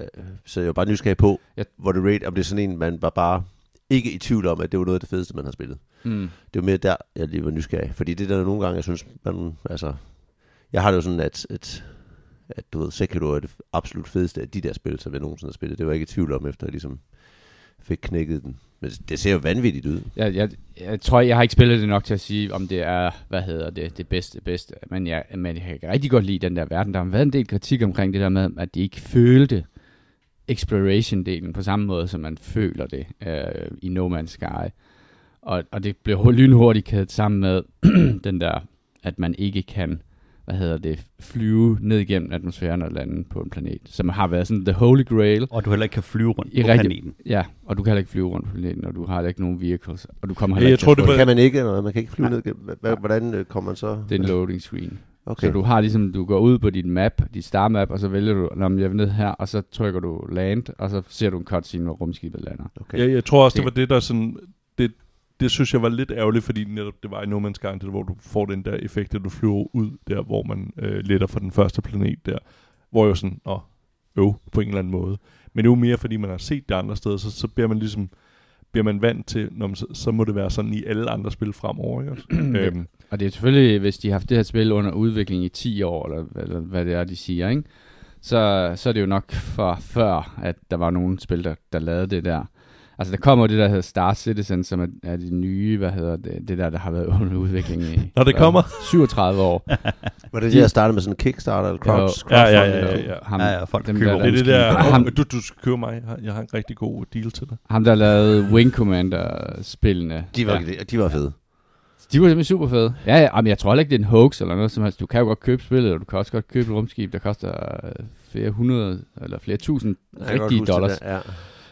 så er jeg jo bare nysgerrig på, Ja. hvor det rate, om det er sådan en, man var bare ikke i tvivl om, at det var noget af det fedeste, man har spillet. Mm. Det var mere der, jeg lige var nysgerrig. Fordi det der nogle gange, jeg synes, man, altså... Jeg har det jo sådan, at, at, at du ved, Sekiro er det absolut fedeste af de der spil, som jeg nogensinde har spillet. Det var jeg ikke i tvivl om, efter jeg ligesom fik knækket den. Men det ser jo vanvittigt ud. Jeg, jeg, jeg tror, jeg har ikke spillet det nok til at sige, om det er, hvad hedder det, det bedste, bedste. Men jeg, men jeg kan rigtig godt lide den der verden. Der har været en del kritik omkring det der med, at de ikke følte exploration-delen på samme måde, som man føler det øh, i No Man's Sky. Og, og det blev lynhurtigt kædet sammen med den der at man ikke kan hvad hedder det, flyve ned igennem atmosfæren og lande på en planet, som har været sådan the holy grail. Og du heller ikke kan flyve rundt I på rigtig- planeten. Ja, og du kan heller ikke flyve rundt på planeten, og du har heller ikke nogen vehicles, og du kommer Ja, heller jeg ikke tror, det Det kan man ikke, eller man kan ikke flyve ned. gennem- hva- Hvordan øh, kommer man så? det er en loading screen. Okay. Så du har ligesom, du går ud på dit map, dit star map, og så vælger du, når jeg vil ned her, og så trykker du land, og så ser du en cutscene, hvor rumskibet lander. okay. Jeg, jeg tror også, det Det- var det, der sådan... Det, det synes jeg var lidt ærgerligt, fordi netop det var i No Man's Sky, det, hvor du får den der effekt, at du flyver ud der, hvor man øh, letter fra den første planet der. Hvor jo sådan, åh, øv, på en eller anden måde. Men det er jo mere, fordi man har set det andre steder, så, så bliver man ligesom bliver man vant til, når man, så, så må det være sådan i alle andre spil fremover. Ikke? øhm, Og det er selvfølgelig, hvis de har haft det her spil under udvikling i 10 år, eller, eller hvad det er, de siger, ikke? Så, så er det jo nok for før, at der var nogle spil, der, der lavede det der. Altså, der kommer jo det, der hedder Star Citizen, som er, er det nye, hvad hedder det, det der, der har været under udvikling i Når det kommer. 37 år. Var det det, der startede med sådan en Kickstarter eller crowd, Jo. Ja, ja, crowdfunding? ja, ja, ja. Ham, Ja, ja, folk dem, køber der, det er det der, Ham- du, du skal købe mig, Jeg har- jeg en rigtig god deal til dig. ham, der lavede Wing Commander-spillene. De var, ja. de var fede. De var simpelthen super fede. Ja, ja, men jeg tror heller ikke, det er en hoax eller noget som helst. Du kan jo godt købe spillet, og du kan også godt købe et rumskib, der koster øh, flere hundrede eller flere tusind Jeg rigtige det dollars. der, Ja.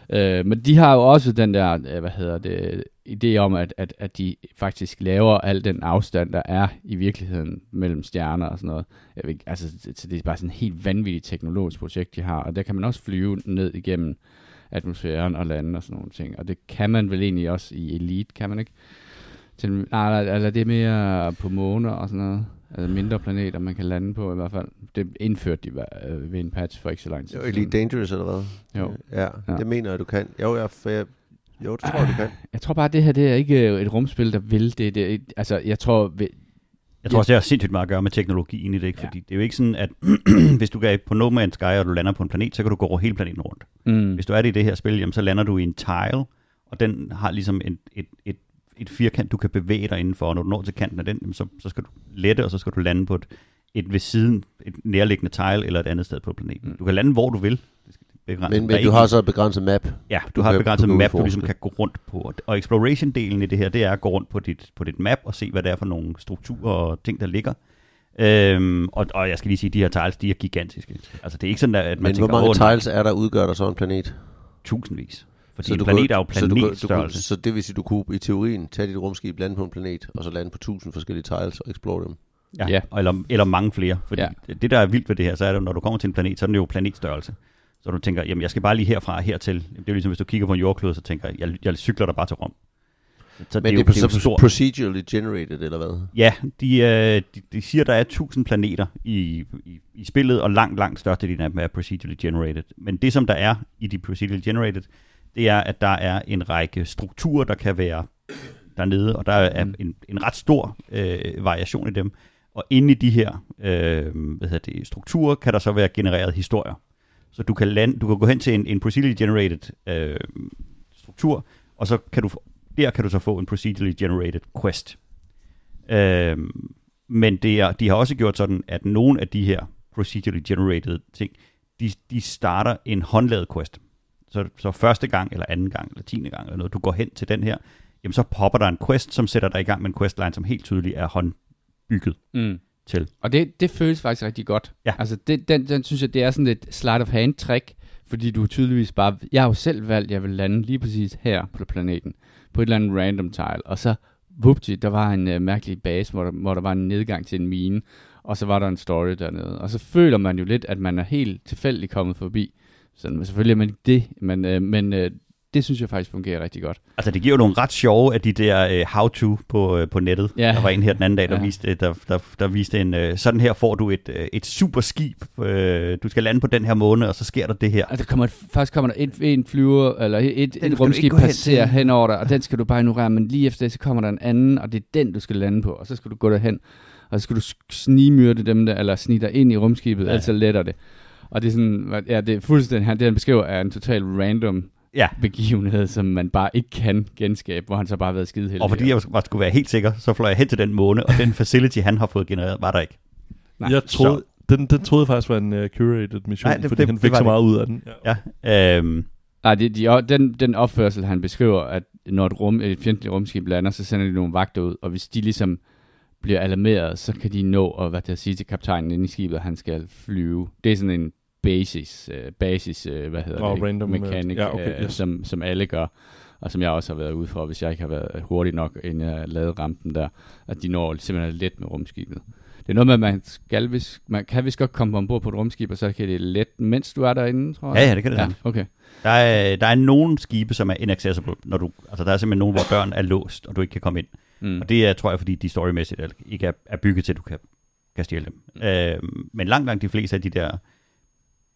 Øh, men de har jo også den der, øh, hvad hedder det, idé om, at, at, at de faktisk laver al den afstand, der er i virkeligheden mellem stjerner og sådan noget. Jeg ved, altså, det- så det er bare sådan et helt vanvittigt teknologisk projekt, de har, og der kan man også flyve ned igennem atmosfæren og lande og sådan nogle ting. Og det kan man vel egentlig også i Elite, kan man ikke? Til, nej, eller, altså, eller det er mere på måner og sådan noget. Altså mindre planeter, man kan lande på i hvert fald. Det indførte de øh, ved en patch for ikke så lang tid var Elite Dangerous, eller hvad? Jo. Ja, Ja. det mener jeg, du kan. Jo, jeg, for jeg, jo det tror jeg, du kan. Jeg tror bare, at det her det er ikke øh, et rumspil, der vil det. det er, altså, jeg tror... vi- Jeg tror også, det har sindssygt meget at gøre med teknologien i det, ikke? Ja. fordi det er jo ikke sådan, at hvis du er på No Man's Sky, og du lander på en planet, så kan du gå over hele planeten rundt. Mm, Hvis du er det i det her spil, jamen, så lander du i en tile, og den har ligesom et, et, et, et firkant, du kan bevæge dig indenfor, og når du når til kanten af den, så, så skal du lette, og så skal du lande på et, et ved siden, et nærliggende tile, eller et andet sted på planeten. Mm. Du kan lande, hvor du vil. Begrænset. Men, men du har så et begrænset map. Ja, du, Du har et begrænset map, du ligesom kan gå rundt på. Og exploration-delen i det her, det er at gå rundt på dit, på dit map og se, hvad det er for nogle strukturer og ting, der ligger. Øhm, og, og jeg skal lige sige, at de her tiles, de er gigantiske. Altså, det er ikke sådan, at man Men tænker, hvor mange "Åh, nej, tiles er der udgør der så en planet? Tusindvis. Fordi Så en du planet kan- er jo så du planetstørrelse. Så det vil sige, du kunne i teorien tage dit rumskib, lande på en planet, og så lande på tusind forskellige tiles og explore dem. Ja, Ja. og Eller, eller mange flere. Fordi Ja. det, der er vildt ved det her, så er det, når du kommer til en planet, så er den jo planetstørrelse. Så du tænker, jamen jeg skal bare lige herfra og hertil. Det er jo ligesom, hvis du kigger på en jordklode, så tænker jeg, jeg, jeg cykler der bare til Rom. Så Men det er, jo, det er, så stort. procedurally generated, eller hvad? Ja, de, øh, de, de siger, der er 1000 planeter i, i, i spillet, og langt, langt størstedelen af dem er procedurally generated. Men det, som der er i de procedurally generated, det er, at der er en række strukturer, der kan være dernede, og der er Mm. en, en ret stor øh, variation i dem. Og inde i de her øh, hvad hedder det, strukturer, kan der så være genereret historier. Så du kan, lande, du kan gå hen til en, en procedurally generated øh, struktur, og så kan du, der kan du så få en procedurally generated quest. Øh, men det er, de har også gjort sådan, at nogle af de her procedurally generated ting, de, de starter en håndlavet quest. Så, så første gang, eller anden gang, eller tiende gang, eller noget, du går hen til den her, jamen så popper der en quest, som sætter dig i gang med en questline, som helt tydeligt er håndbygget mm. til. Og det, det føles faktisk rigtig godt. Ja. Altså, det, den, den synes jeg, det er sådan et sleight of hand trick, fordi du tydeligvis bare, jeg har jo selv valgt, at jeg vil lande lige præcis her på planeten, på et eller andet random tile, og så, vupti, der var en uh, mærkelig base, hvor der, hvor der var en nedgang til en mine, og så var der en story dernede, og så føler man jo lidt, at man er helt tilfældigt kommet forbi. Sådan, selvfølgelig er man ikke det, men, uh, men uh, det synes jeg faktisk fungerer rigtig godt. Altså, det giver jo nogle ret sjove af de der uh, how-to på, uh, på nettet. Ja. Der var en her den anden dag, der, Ja. viste, der, der, der viste en, uh, sådan her får du et, uh, et super skib, uh, du skal lande på den her måne, og så sker der det her. Og der kommer, først kommer der et, en flyver, eller et, et, rumskib hen passerer til. hen over dig, og den skal du bare ignorere, men lige efter det, så kommer der en anden, og det er den, du skal lande på, og så skal du gå derhen, og så skal du snigmyrde dem der, eller snige dig ind i rumskibet, Ja. ja. ellers så letter det. Og det er sådan, ja, det er fuldstændig, han, det han beskriver er en total random Ja, begivenhed, som man bare ikke kan genskabe, hvor han så bare har været skide heldig. og fordi jeg var, skulle være helt sikker, så fløj jeg hen til den måne, og den facility, han har fået genereret, var der ikke. Nej, jeg troede, den, den troede jeg faktisk var en uh, curated mission, Nej, det- fordi det- han det fik var så det. meget ud af den. Ja. Ja, øhm, Nej, det, de, den, den opførsel, han beskriver, at når et, rum, et fjendtligt rumskib lander, så sender de nogle vagter ud, og hvis de ligesom bliver alarmeret, så kan de nå at, hvad det sige til kaptajnen inde i skibet, at han skal flyve. Det er sådan en basis, uh, basis uh, hvad hedder Nå, det, random, øh, mechanic, ja, okay, øh, yes. som, som alle gør, og som jeg også har været ude for, hvis jeg ikke har været hurtig nok, inden jeg lavede rampen der, at de når simpelthen let med rumskibet. Det er noget med, at man, skal, hvis, man kan vist godt komme ombord på et rumskib, og så kan det let, mens du er derinde, tror jeg. Ja, ja, det kan det Ja, okay. Der er, der er nogle skibe, som er inaccessible, når du, altså der er simpelthen nogle, hvor døren er låst, og du ikke kan komme ind. Mm. Og det er, tror jeg, fordi de storymæssigt ikke er, er bygget til, at du kan, kan stjæle dem. Mm. Øh, men langt, langt de fleste af de der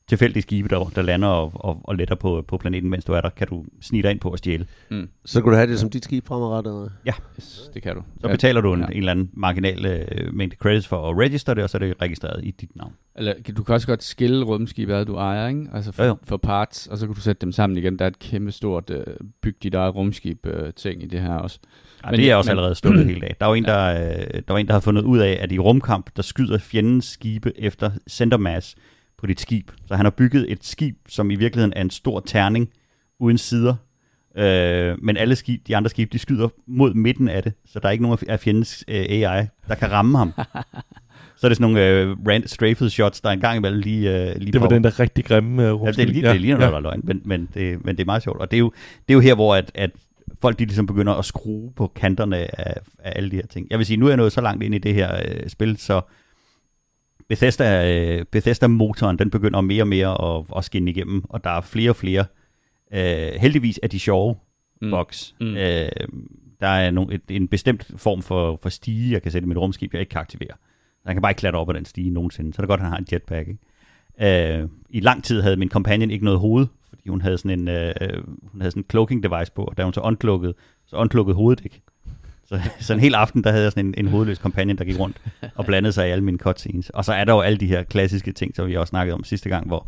tilfældige skibe, der, der lander og, og, og letter på, på planeten, mens du er der, kan du snige dig ind på at stjæle. Mm. Så kunne du have det som dit skib fremadrettet? Yes, det kan du. Så betaler du en, Ja. ja. en eller anden marginal øh, mængde credits for at register det, og så er det registreret i dit navn. Eller, du kan også godt skille rumskibet, du ejer, ikke? Altså for, Jo, jo. for parts, og så kan du sætte dem sammen igen. Der er et kæmpe stort øh, byg dit eget rumskib øh, ting i det her også. Ja, Men- det er også men- allerede stukket helt af. Der var en, der, øh, der var en, der har fundet ud af, at i rumkamp, der skyder fjendens skibe efter centermass på dit skib. Så han har bygget et skib, som i virkeligheden er en stor terning uden sider. Øh, men alle skib, de andre skibe, de skyder mod midten af det, så der er ikke nogen af fjendens øh, AI, der kan ramme ham. så er det sådan nogle øh, rand strafed shots, der engang imellem lige, øh, lige Det var popper. den der rigtig grimme uh, Ja, det, er lige, ja, det ligner noget, der er løgn, men, men, det, men det er meget sjovt. Og det er jo, det er jo her, hvor at, at folk de ligesom begynder at skrue på kanterne af, af alle de her ting. Jeg vil sige, nu er jeg nået så langt ind i det her øh, spil, så Bethesda, øh, Bethesda-motoren, den begynder mere og mere at, at skinne igennem, og der er flere og flere. Øh, heldigvis er de sjove mm. box. Mm. Øh, der er no, et, en bestemt form for, for stige, jeg kan sætte i mit rumskib, jeg ikke kan aktivere. Han kan bare ikke klatre op ad den stige nogensinde, så er det godt, at han har en jetpack. Ikke? Øh, I lang tid havde min companion ikke noget hoved, fordi hun havde sådan en, øh, hun havde sådan en cloaking device på, og da hun så uncloakede, så uncloakede hovedet ikke. Så, så en hel aften, der havde jeg sådan en, en hovedløs companion, der gik rundt og blandede sig i alle mine cutscenes. Og så er der jo alle de her klassiske ting, som vi også snakkede om sidste gang, hvor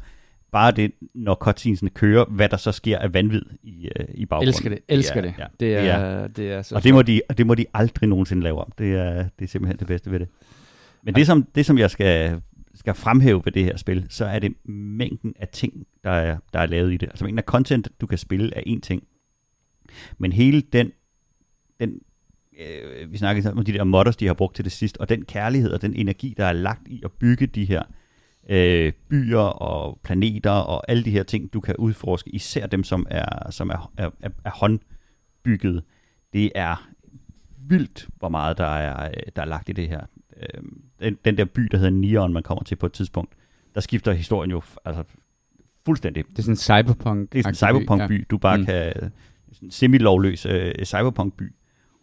bare det, når cutscenesene kører, hvad der så sker af vanvid i, øh, i baggrunden. Elsker det, elsker det. Ja, Det er, ja. det er så og det må, de, og det må de aldrig nogensinde lave om. Det er, det er simpelthen det bedste ved det. Men det som, det, som jeg skal, skal fremhæve ved det her spil, så er det mængden af ting, der er, der er lavet i det. Altså mængden af content, du kan spille, er en ting. Men hele den, den øh, vi snakkede om de der modders, de har brugt til det sidst, og den kærlighed og den energi, der er lagt i at bygge de her øh, byer og planeter og alle de her ting, du kan udforske, især dem, som er, som er, er, er, håndbygget. Det er vildt, hvor meget der er, øh, der er lagt i det her. Øh, den, den der by, der hedder Neon, man kommer til på et tidspunkt, der skifter historien jo altså, fuldstændig. Det er sådan en cyberpunk. Det er sådan en cyberpunk-by, du bare Mm. mm. kan... Sådan en semi-lovløs øh, cyberpunk-by,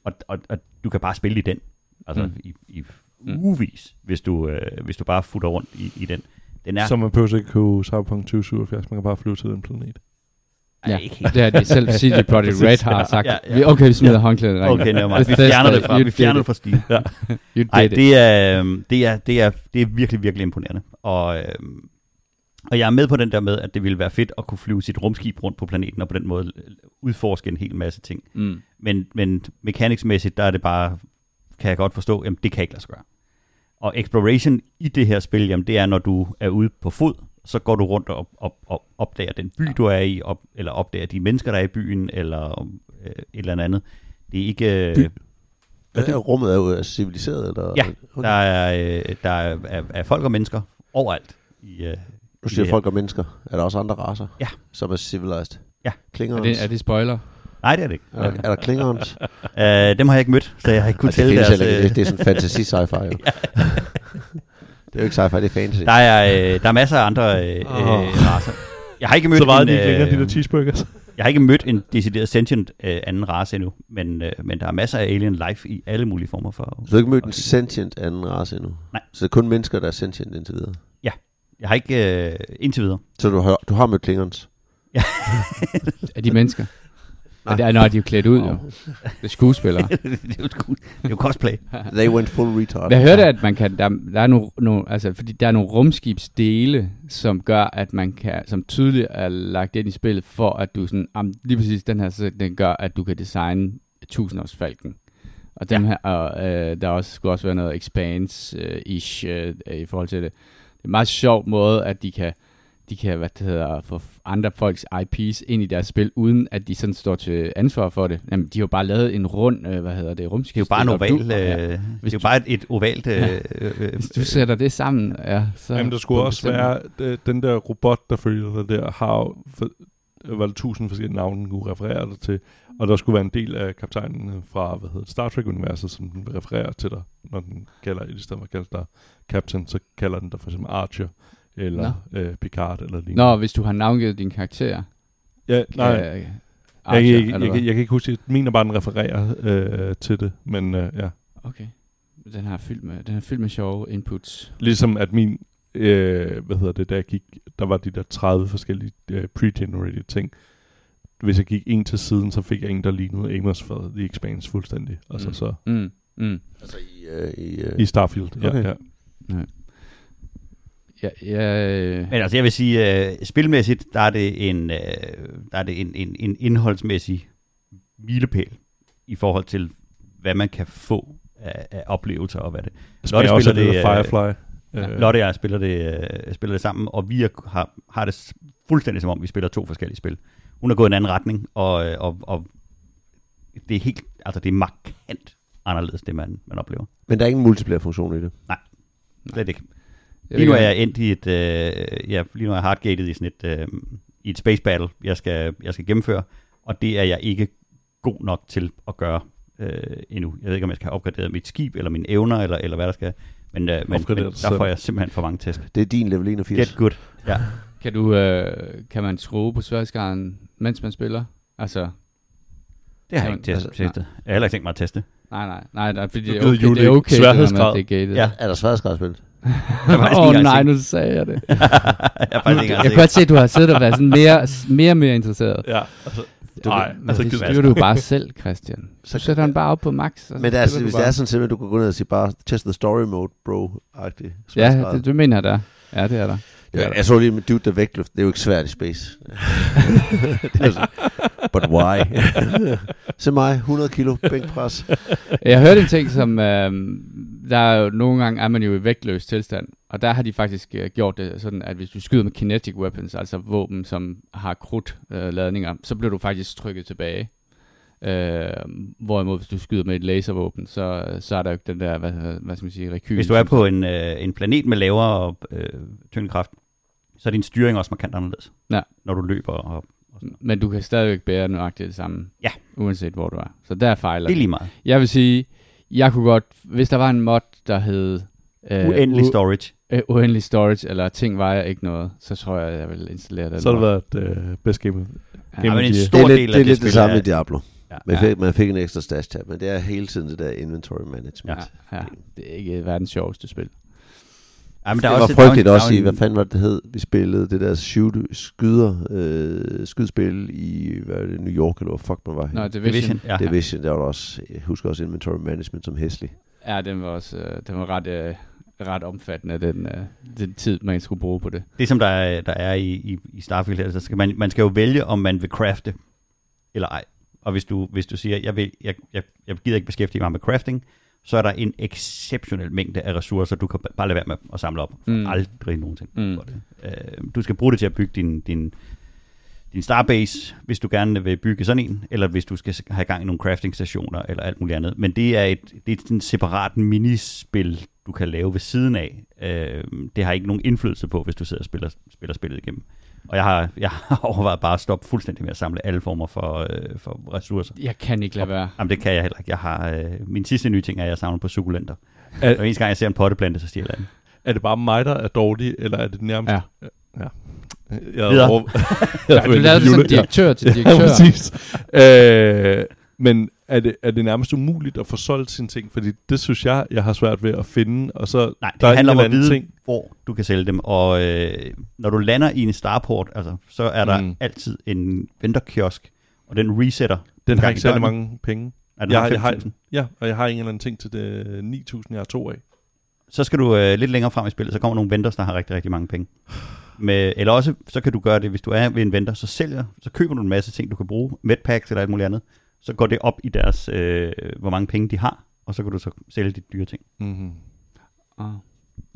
og, og, og du kan bare spille i den. Altså Mm. i, i ugevis, hvis du, øh, hvis du bare futter rundt i, i den. Den er Så man behøver ikke købe Cyberpunk 2077, man kan bare flyve til den planet. ja. Ja, ikke helt. det er det selv CD Projekt. Red har sagt. Ja, ja. Vi- Okay, vi smider håndklædet i ringen. Okay, nevermind. vi Bethesda, fjerner det fra, vi fjerner det fra Steam. Ja. Ej, det er, øhm, det, er, det, er, det er virkelig, virkelig imponerende. Og, øhm, og jeg er med på den der med, at det ville være fedt at kunne flyve sit rumskib rundt på planeten, og på den måde øh, udforske en hel masse ting. Mm. Men, men mechanicsmæssigt, der er det bare, kan jeg godt forstå, jamen det kan ikke lade sig gøre. Og exploration i det her spil, jamen det er, når du er ude på fod, så går du rundt og op, op, opdager den by, du er i, op, eller opdager de mennesker, der er i byen, eller øh, et eller andet. Det er ikke... By. Øh, Er rummet er jo er civiliseret? Eller? Ja, okay. der er, øh, der er, er, er folk og mennesker overalt. I, øh, Du siger det her. folk og mennesker. Er der også andre raser? Ja. Som er civilized? Ja. Er Klingons? det, er det spoiler? nej, det er det ikke. er, der, er der Klingons? Øh, dem har jeg ikke mødt, så jeg har ikke kunnet det tælle deres... ikke. øh, Det, det er sådan fantasy sci-fi. Jo. det er jo ikke sci-fi, det er fantasy. Der er, øh, der er masser af andre øh, Åh. øh, racer. Jeg har ikke mødt Så vejede en, de ikke længere, de der øh, cheeseburgers. jeg har ikke mødt en decideret sentient øh, anden race endnu, men, øh, men der er masser af alien life i alle mulige former for... Så du har ikke mødt en sentient anden race endnu? Nej. Så det er kun mennesker, der er sentient indtil videre? Jeg har ikke øh, indtil videre. Så du har, du har mødt Klingons? Er de mennesker? Nej. Nej. Det er, når de er klædt ud, jo. Det er skuespillere. det er jo det er jo cosplay. They went full retard. Jeg hørte, at man kan, der, der er nogle, nogle, altså, fordi der er nogle rumskibsdele, som gør, at man kan, som tydeligt er lagt ind i spillet, for at du sådan, am, lige præcis den her, så den gør, at du kan designe tusindårsfalken. Og dem Ja. her, og, øh, der også, skulle også være noget expanse-ish øh, i forhold til det. Det er en meget sjov måde, at de kan, de kan hvad det hedder, få andre folks IPs ind i deres spil, uden at de sådan står til ansvar for det. Jamen, de har jo bare lavet en rund, øh, hvad hedder det, rumskib. Det er jo bare en oval, øh, ja. det Hvis er jo du- bare et, et ovalt... Øh, Ja. øh, øh, Hvis du sætter det sammen, ja, så... Jamen, der skulle også være, øh, den der robot, der følger dig der, har jo for, var det tusind forskellige navne, den kunne referere dig til. Og der skulle være en del af kaptajnen fra hvad hedder det, Star Trek-universet, som den vil referere til dig, når den kalder, i stedet for at kalde dig Captain, så kalder den dig for eksempel Archer, eller øh, Picard, eller lignende. Nå, hvis du har navngivet din karakter. ja, nej, øh, jeg, Archer, jeg, jeg, jeg, hvad? jeg, kan ikke huske, jeg mener bare, den refererer øh, til det, men øh, ja. Okay. Den har fyldt med, den har fyldt med sjove inputs. Ligesom at min, øh, hvad hedder det, jeg gik, der var de der 30 forskellige øh, pre-generated ting. Hvis jeg gik en til siden, så fik jeg en, der lignede Amos for The Expanse fuldstændig. Altså Mm. så Mm. Mm. Altså i... Øh, i øh, i Starfield. Ja, Okay. ja. Ja, ja, øh, Men altså, jeg vil sige, øh, spilmæssigt, der er det en, øh, der er det en, en, en indholdsmæssig milepæl i forhold til, hvad man kan få af, af oplevelser og hvad det. Lotte spiller det, det, øh, Firefly. ja. Øh, Lotte og jeg spiller det, øh, spiller det sammen, og vi er, har, har det fuldstændig som om, vi spiller to forskellige spil. Hun er gået en anden retning, og, øh, og, og det er helt, altså det er markant anderledes, det man, man oplever. men der er ingen multiplayer-funktion i det. Slet ikke. Lige nu er jeg endt i et, øh, ja, lige nu er jeg hardgated i sådan et, øh, i et space battle, jeg skal, jeg skal gennemføre, og det er jeg ikke god nok til at gøre øh, endnu. Jeg ved ikke, om jeg skal have opgraderet mit skib, eller mine evner, eller, eller hvad der skal. Men, øh, men, men der får jeg simpelthen for mange tæsk. Det er din level 81. Get good. Ja. Kan, du, øh, kan man skrue på sværdsgraden, mens man spiller? Altså, Det har jeg ikke testet. altså, testet. Jeg har heller ikke tænkt mig at teste. nej, nej, nej, nej fordi det er okay, det er okay det sværhedsgrad. det er gated. Ja. Er der sværdesgradsspil? Jeg har faktisk Åh oh, nej, nu sagde jeg det. jeg har faktisk ikke Jeg engang kan godt se, at du har siddet og været sådan mere, mere, mere interesseret. Ja, altså, Du, nej, men altså, det styrer du bare selv, Christian. Så sætter han bare op på max. og Men så altså, du hvis det er sådan simpelthen, du kan gå ned og sige bare, test the story mode, bro-agtigt. Ja, det, det mener jeg der. Ja, det er der. Det Ja, jeg så lige med Dude the Vægtløft. Det er jo ikke svært i space. så, but why? Se mig, 100 kilo bænkpres. Jeg hørte en ting, som øh, der er jo nogle gange er man jo i vægtløs tilstand, og der har de faktisk øh, gjort det sådan, at hvis du skyder med kinetic weapons, altså våben, som har krudt øh, ladninger, så bliver du faktisk trykket tilbage. Øh, hvorimod hvis du skyder med et laservåben, så, så er der jo ikke den der, hvad, hvad skal man sige, rekyl. Hvis du er på en, øh, en planet med lavere øh, tyngdekraft, så er din styring også markant anderledes. Ja. Når du løber. Og, Men du kan stadigvæk bære nøjagtigt det samme, Ja. uanset hvor du er. Så der fejler det er lige meget. Jeg vil sige, jeg kunne godt, hvis der var en mod, der hed... Øh, Uendelig storage. øh, uendelig storage, eller ting vejer ikke noget, så tror jeg, jeg vil installere den. så har det været øh, best game. Ja, men en stor Det er lidt, del det, af er lidt det spil samme i Diablo. Ja. Man Ja. fik, man fik en ekstra stash tab, men det er hele tiden det der inventory management. Ja, ja, det er ikke verdens sjoveste spil. Ja, men det der er var også, frygteligt der er jo- også i, hvad en- fanden var det, det hed? Vi spillede det der shoot, skyder, øh, skydspil i hvad det, New York, eller hvor fuck man var Nå, henne. Division. Division. Ja. Division, der var der også, jeg husker også inventory management som hæslig. Ja, den var også øh, den var ret, øh, ret omfattende, den, øh, den tid, man skulle bruge på det. Det som der er, der er i, i, i Starfield her, så skal man, man skal jo vælge, om man vil crafte eller ej. Og hvis du, hvis du siger, jeg, vil, jeg, jeg, jeg gider ikke beskæftige mig med crafting, så er der en exceptionel mængde af ressourcer, du kan bare lade være med at samle op. Mm. Aldrig nogensinde Mm. for det. Øh, du skal bruge det til at bygge din, din, din starbase, hvis du gerne vil bygge sådan en, eller hvis du skal have gang i nogle crafting stationer, eller alt muligt andet. Men det er et, det er et separat minispil, du kan lave ved siden af. Øh, det har ikke nogen indflydelse på, hvis du sidder og spiller, spiller spillet igennem. Og jeg har, jeg har overvejet bare at stoppe fuldstændig med at samle alle former for, øh, for ressourcer. Jeg kan ikke lade være. Jamen det kan jeg heller ikke. Jeg har, øh, min sidste nye ting er, at jeg samler på sukulenter. Er, Og eneste gang jeg ser en potteplante, så stjæler jeg den. er det bare mig, der er dårlig, eller er det nærmest... Ja. ja. Jeg Videre. over- Ja, jeg du lavede det som direktør til Ja, direktør. præcis. Øh, men er det, er det nærmest umuligt at få solgt sine ting? Fordi det synes jeg, jeg har svært ved at finde. Og så Nej, det der er handler om at vide, ting. hvor du kan sælge dem. Og øh, når du lander i en starport, altså, så er der Mm. altid en venterkiosk, og den resetter. Den en har ikke særlig mange penge. Er den Jeg, har jeg har, 5.000. ja, og jeg har en eller anden ting til det 9.000, jeg har to af. Så skal du øh, lidt længere frem i spillet, så kommer nogle venters, der har rigtig, rigtig mange penge. Med, eller også, så kan du gøre det, hvis du er ved en venter, så sælger, så køber du en masse ting, du kan bruge, medpacks eller alt muligt andet. Så går det op i deres, øh, hvor mange penge de har, og så kan du så sælge de dyre ting. Mm-hmm. Ah.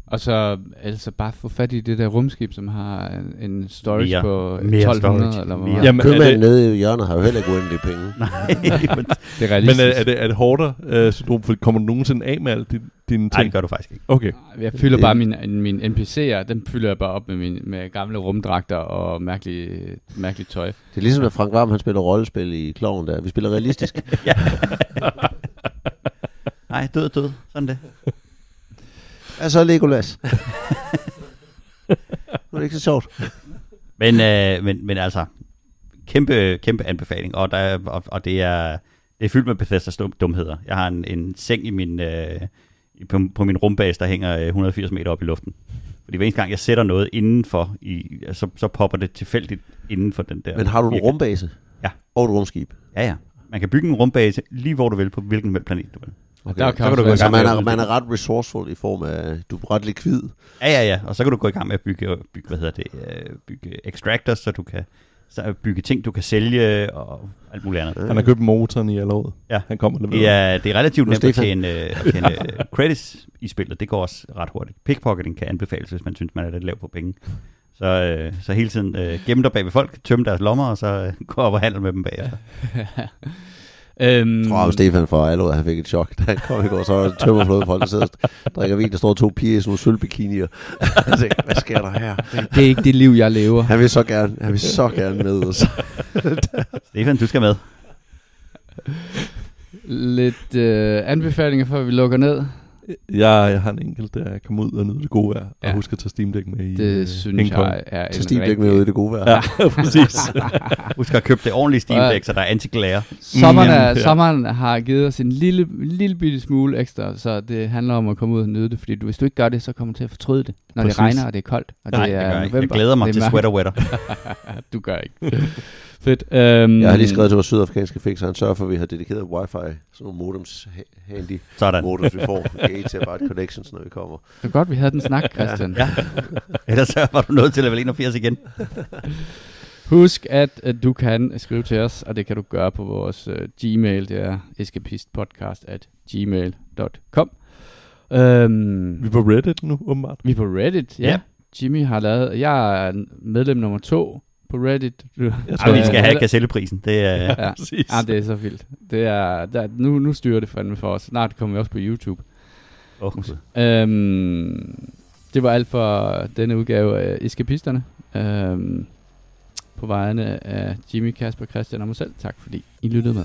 Og så altså bare få fat i det der rumskib, som har en, en storage Mere- på mere 1200, storage. eller hvor Mere. Jamen, er Købmanden det, nede i hjørnet har jo heller ikke uendelige penge. Nej, men, Det er men er, er, det, er det hårdere øh, syndrom? For kommer du nogensinde af med alle dine, dine nej, det ting? gør du faktisk ikke. Okay. Jeg fylder Det- bare min, min NPC'er, dem fylder jeg bare op med, min, med gamle rumdragter og mærkelige, mærkeligt tøj. Det er ligesom, at Frank Varm han spiller rollespil i Kloven der. Vi spiller realistisk. Nej, død, død. Sådan det. Hvad så, Legolas? nu er det ikke så sjovt. Men, øh, men, men altså, kæmpe, kæmpe anbefaling, og, der, er- og, og det, er, det er fyldt med Bethesdas dum, dumheder. Jeg har en, en seng i min, øh, på, på min rumbase, der hænger øh, 180 meter op i luften. Fordi hver eneste gang, jeg sætter noget indenfor, i, så, så popper det tilfældigt inden for den der. Men har du en rumbase? Ja. Og et rumskib? Ja, ja. Man kan bygge en rumbase lige hvor du vil, på hvilken planet du vil. Okay. Der kan så kan også du gå i gang man er, man er ret resourceful i form af, du er ret likvid. Ja, ja, ja. Og så kan du gå i gang med at bygge, bygge hvad hedder det, øh, bygge extractors, så du kan så bygge ting, du kan sælge og alt muligt andet. Han har købt motoren i alle året. Ja. Han kommer og leverer. er, det er relativt nemt at tjene, øh, at tjene øh, credits i spillet. Det går også ret hurtigt. Pickpocketing kan anbefales, hvis man synes, man er lidt lav på penge. Så, øh, så hele tiden øh, gemme dig bag ved folk, tømme deres lommer, og så øh, gå op og handle med dem bagefter. øhm, Jeg tror, at Stefan fra Allerød, han fik et chok, da han kom i går. Så var der tømmerflåde folk, der sidder og drikker vin. Der står to piger i sådan nogle sølvbikinier. Jeg tænkte, hvad sker der her? det er ikke det liv, jeg lever. Han vil så gerne, han vil så gerne med os. Stefan, du skal med. Lidt øh, anbefalinger, før vi lukker ned. Jeg, jeg har en enkelt, der kommer ud og nyder det gode vejr. Ja. Og husk at tage Steam Deck med i Det øh, synes jeg er en Så Steve ikke med ud i det gode vejr. Ja, præcis. Husk at købe det ordentlige Steam. Deck, så der er anti-glare. Sommeren, Mm, er, ja. sommeren har givet os en lille, lille bitte smule ekstra, så det handler om at komme ud og nyde det, fordi du, hvis du ikke gør det, så kommer du til at fortryde det, når Præcis. det regner og det er koldt. Og Nej, det det er gør jeg ikke. november. Jeg glæder mig til. Sweater Weather. Du gør ikke. Fedt. Um, Jeg har lige skrevet til vores sydafrikanske fix, så han sørger for, at vi har dedikeret wifi. Sådan nogle modems, ha- handy Sådan. modems, vi får. Gate connections, når vi kommer. Det er godt, vi havde den snak, Christian. Ja. Ellers så var du nødt til level 81 igen. Husk, at, at du kan skrive til os, og det kan du gøre på vores uh, Gmail. Det er escapistpodcast at gmail.com. Um, Vi er på Reddit nu, åbenbart. vi er på Reddit, ja. Ja. Jimmy har lavet... Jeg er medlem nummer to på Reddit. Du, Jeg Ej, vi skal have gazelleprisen. Det er... Ja, Præcis. ja, det er så vildt. Det er, der, nu, nu styrer det fandme for os. Snart kommer vi også på YouTube. Oh, Øhm, det var alt for denne udgave af Eskapisterne. Øhm, på vegne af Jimmy, Kasper, Christian og mig selv. Tak fordi I lyttede med.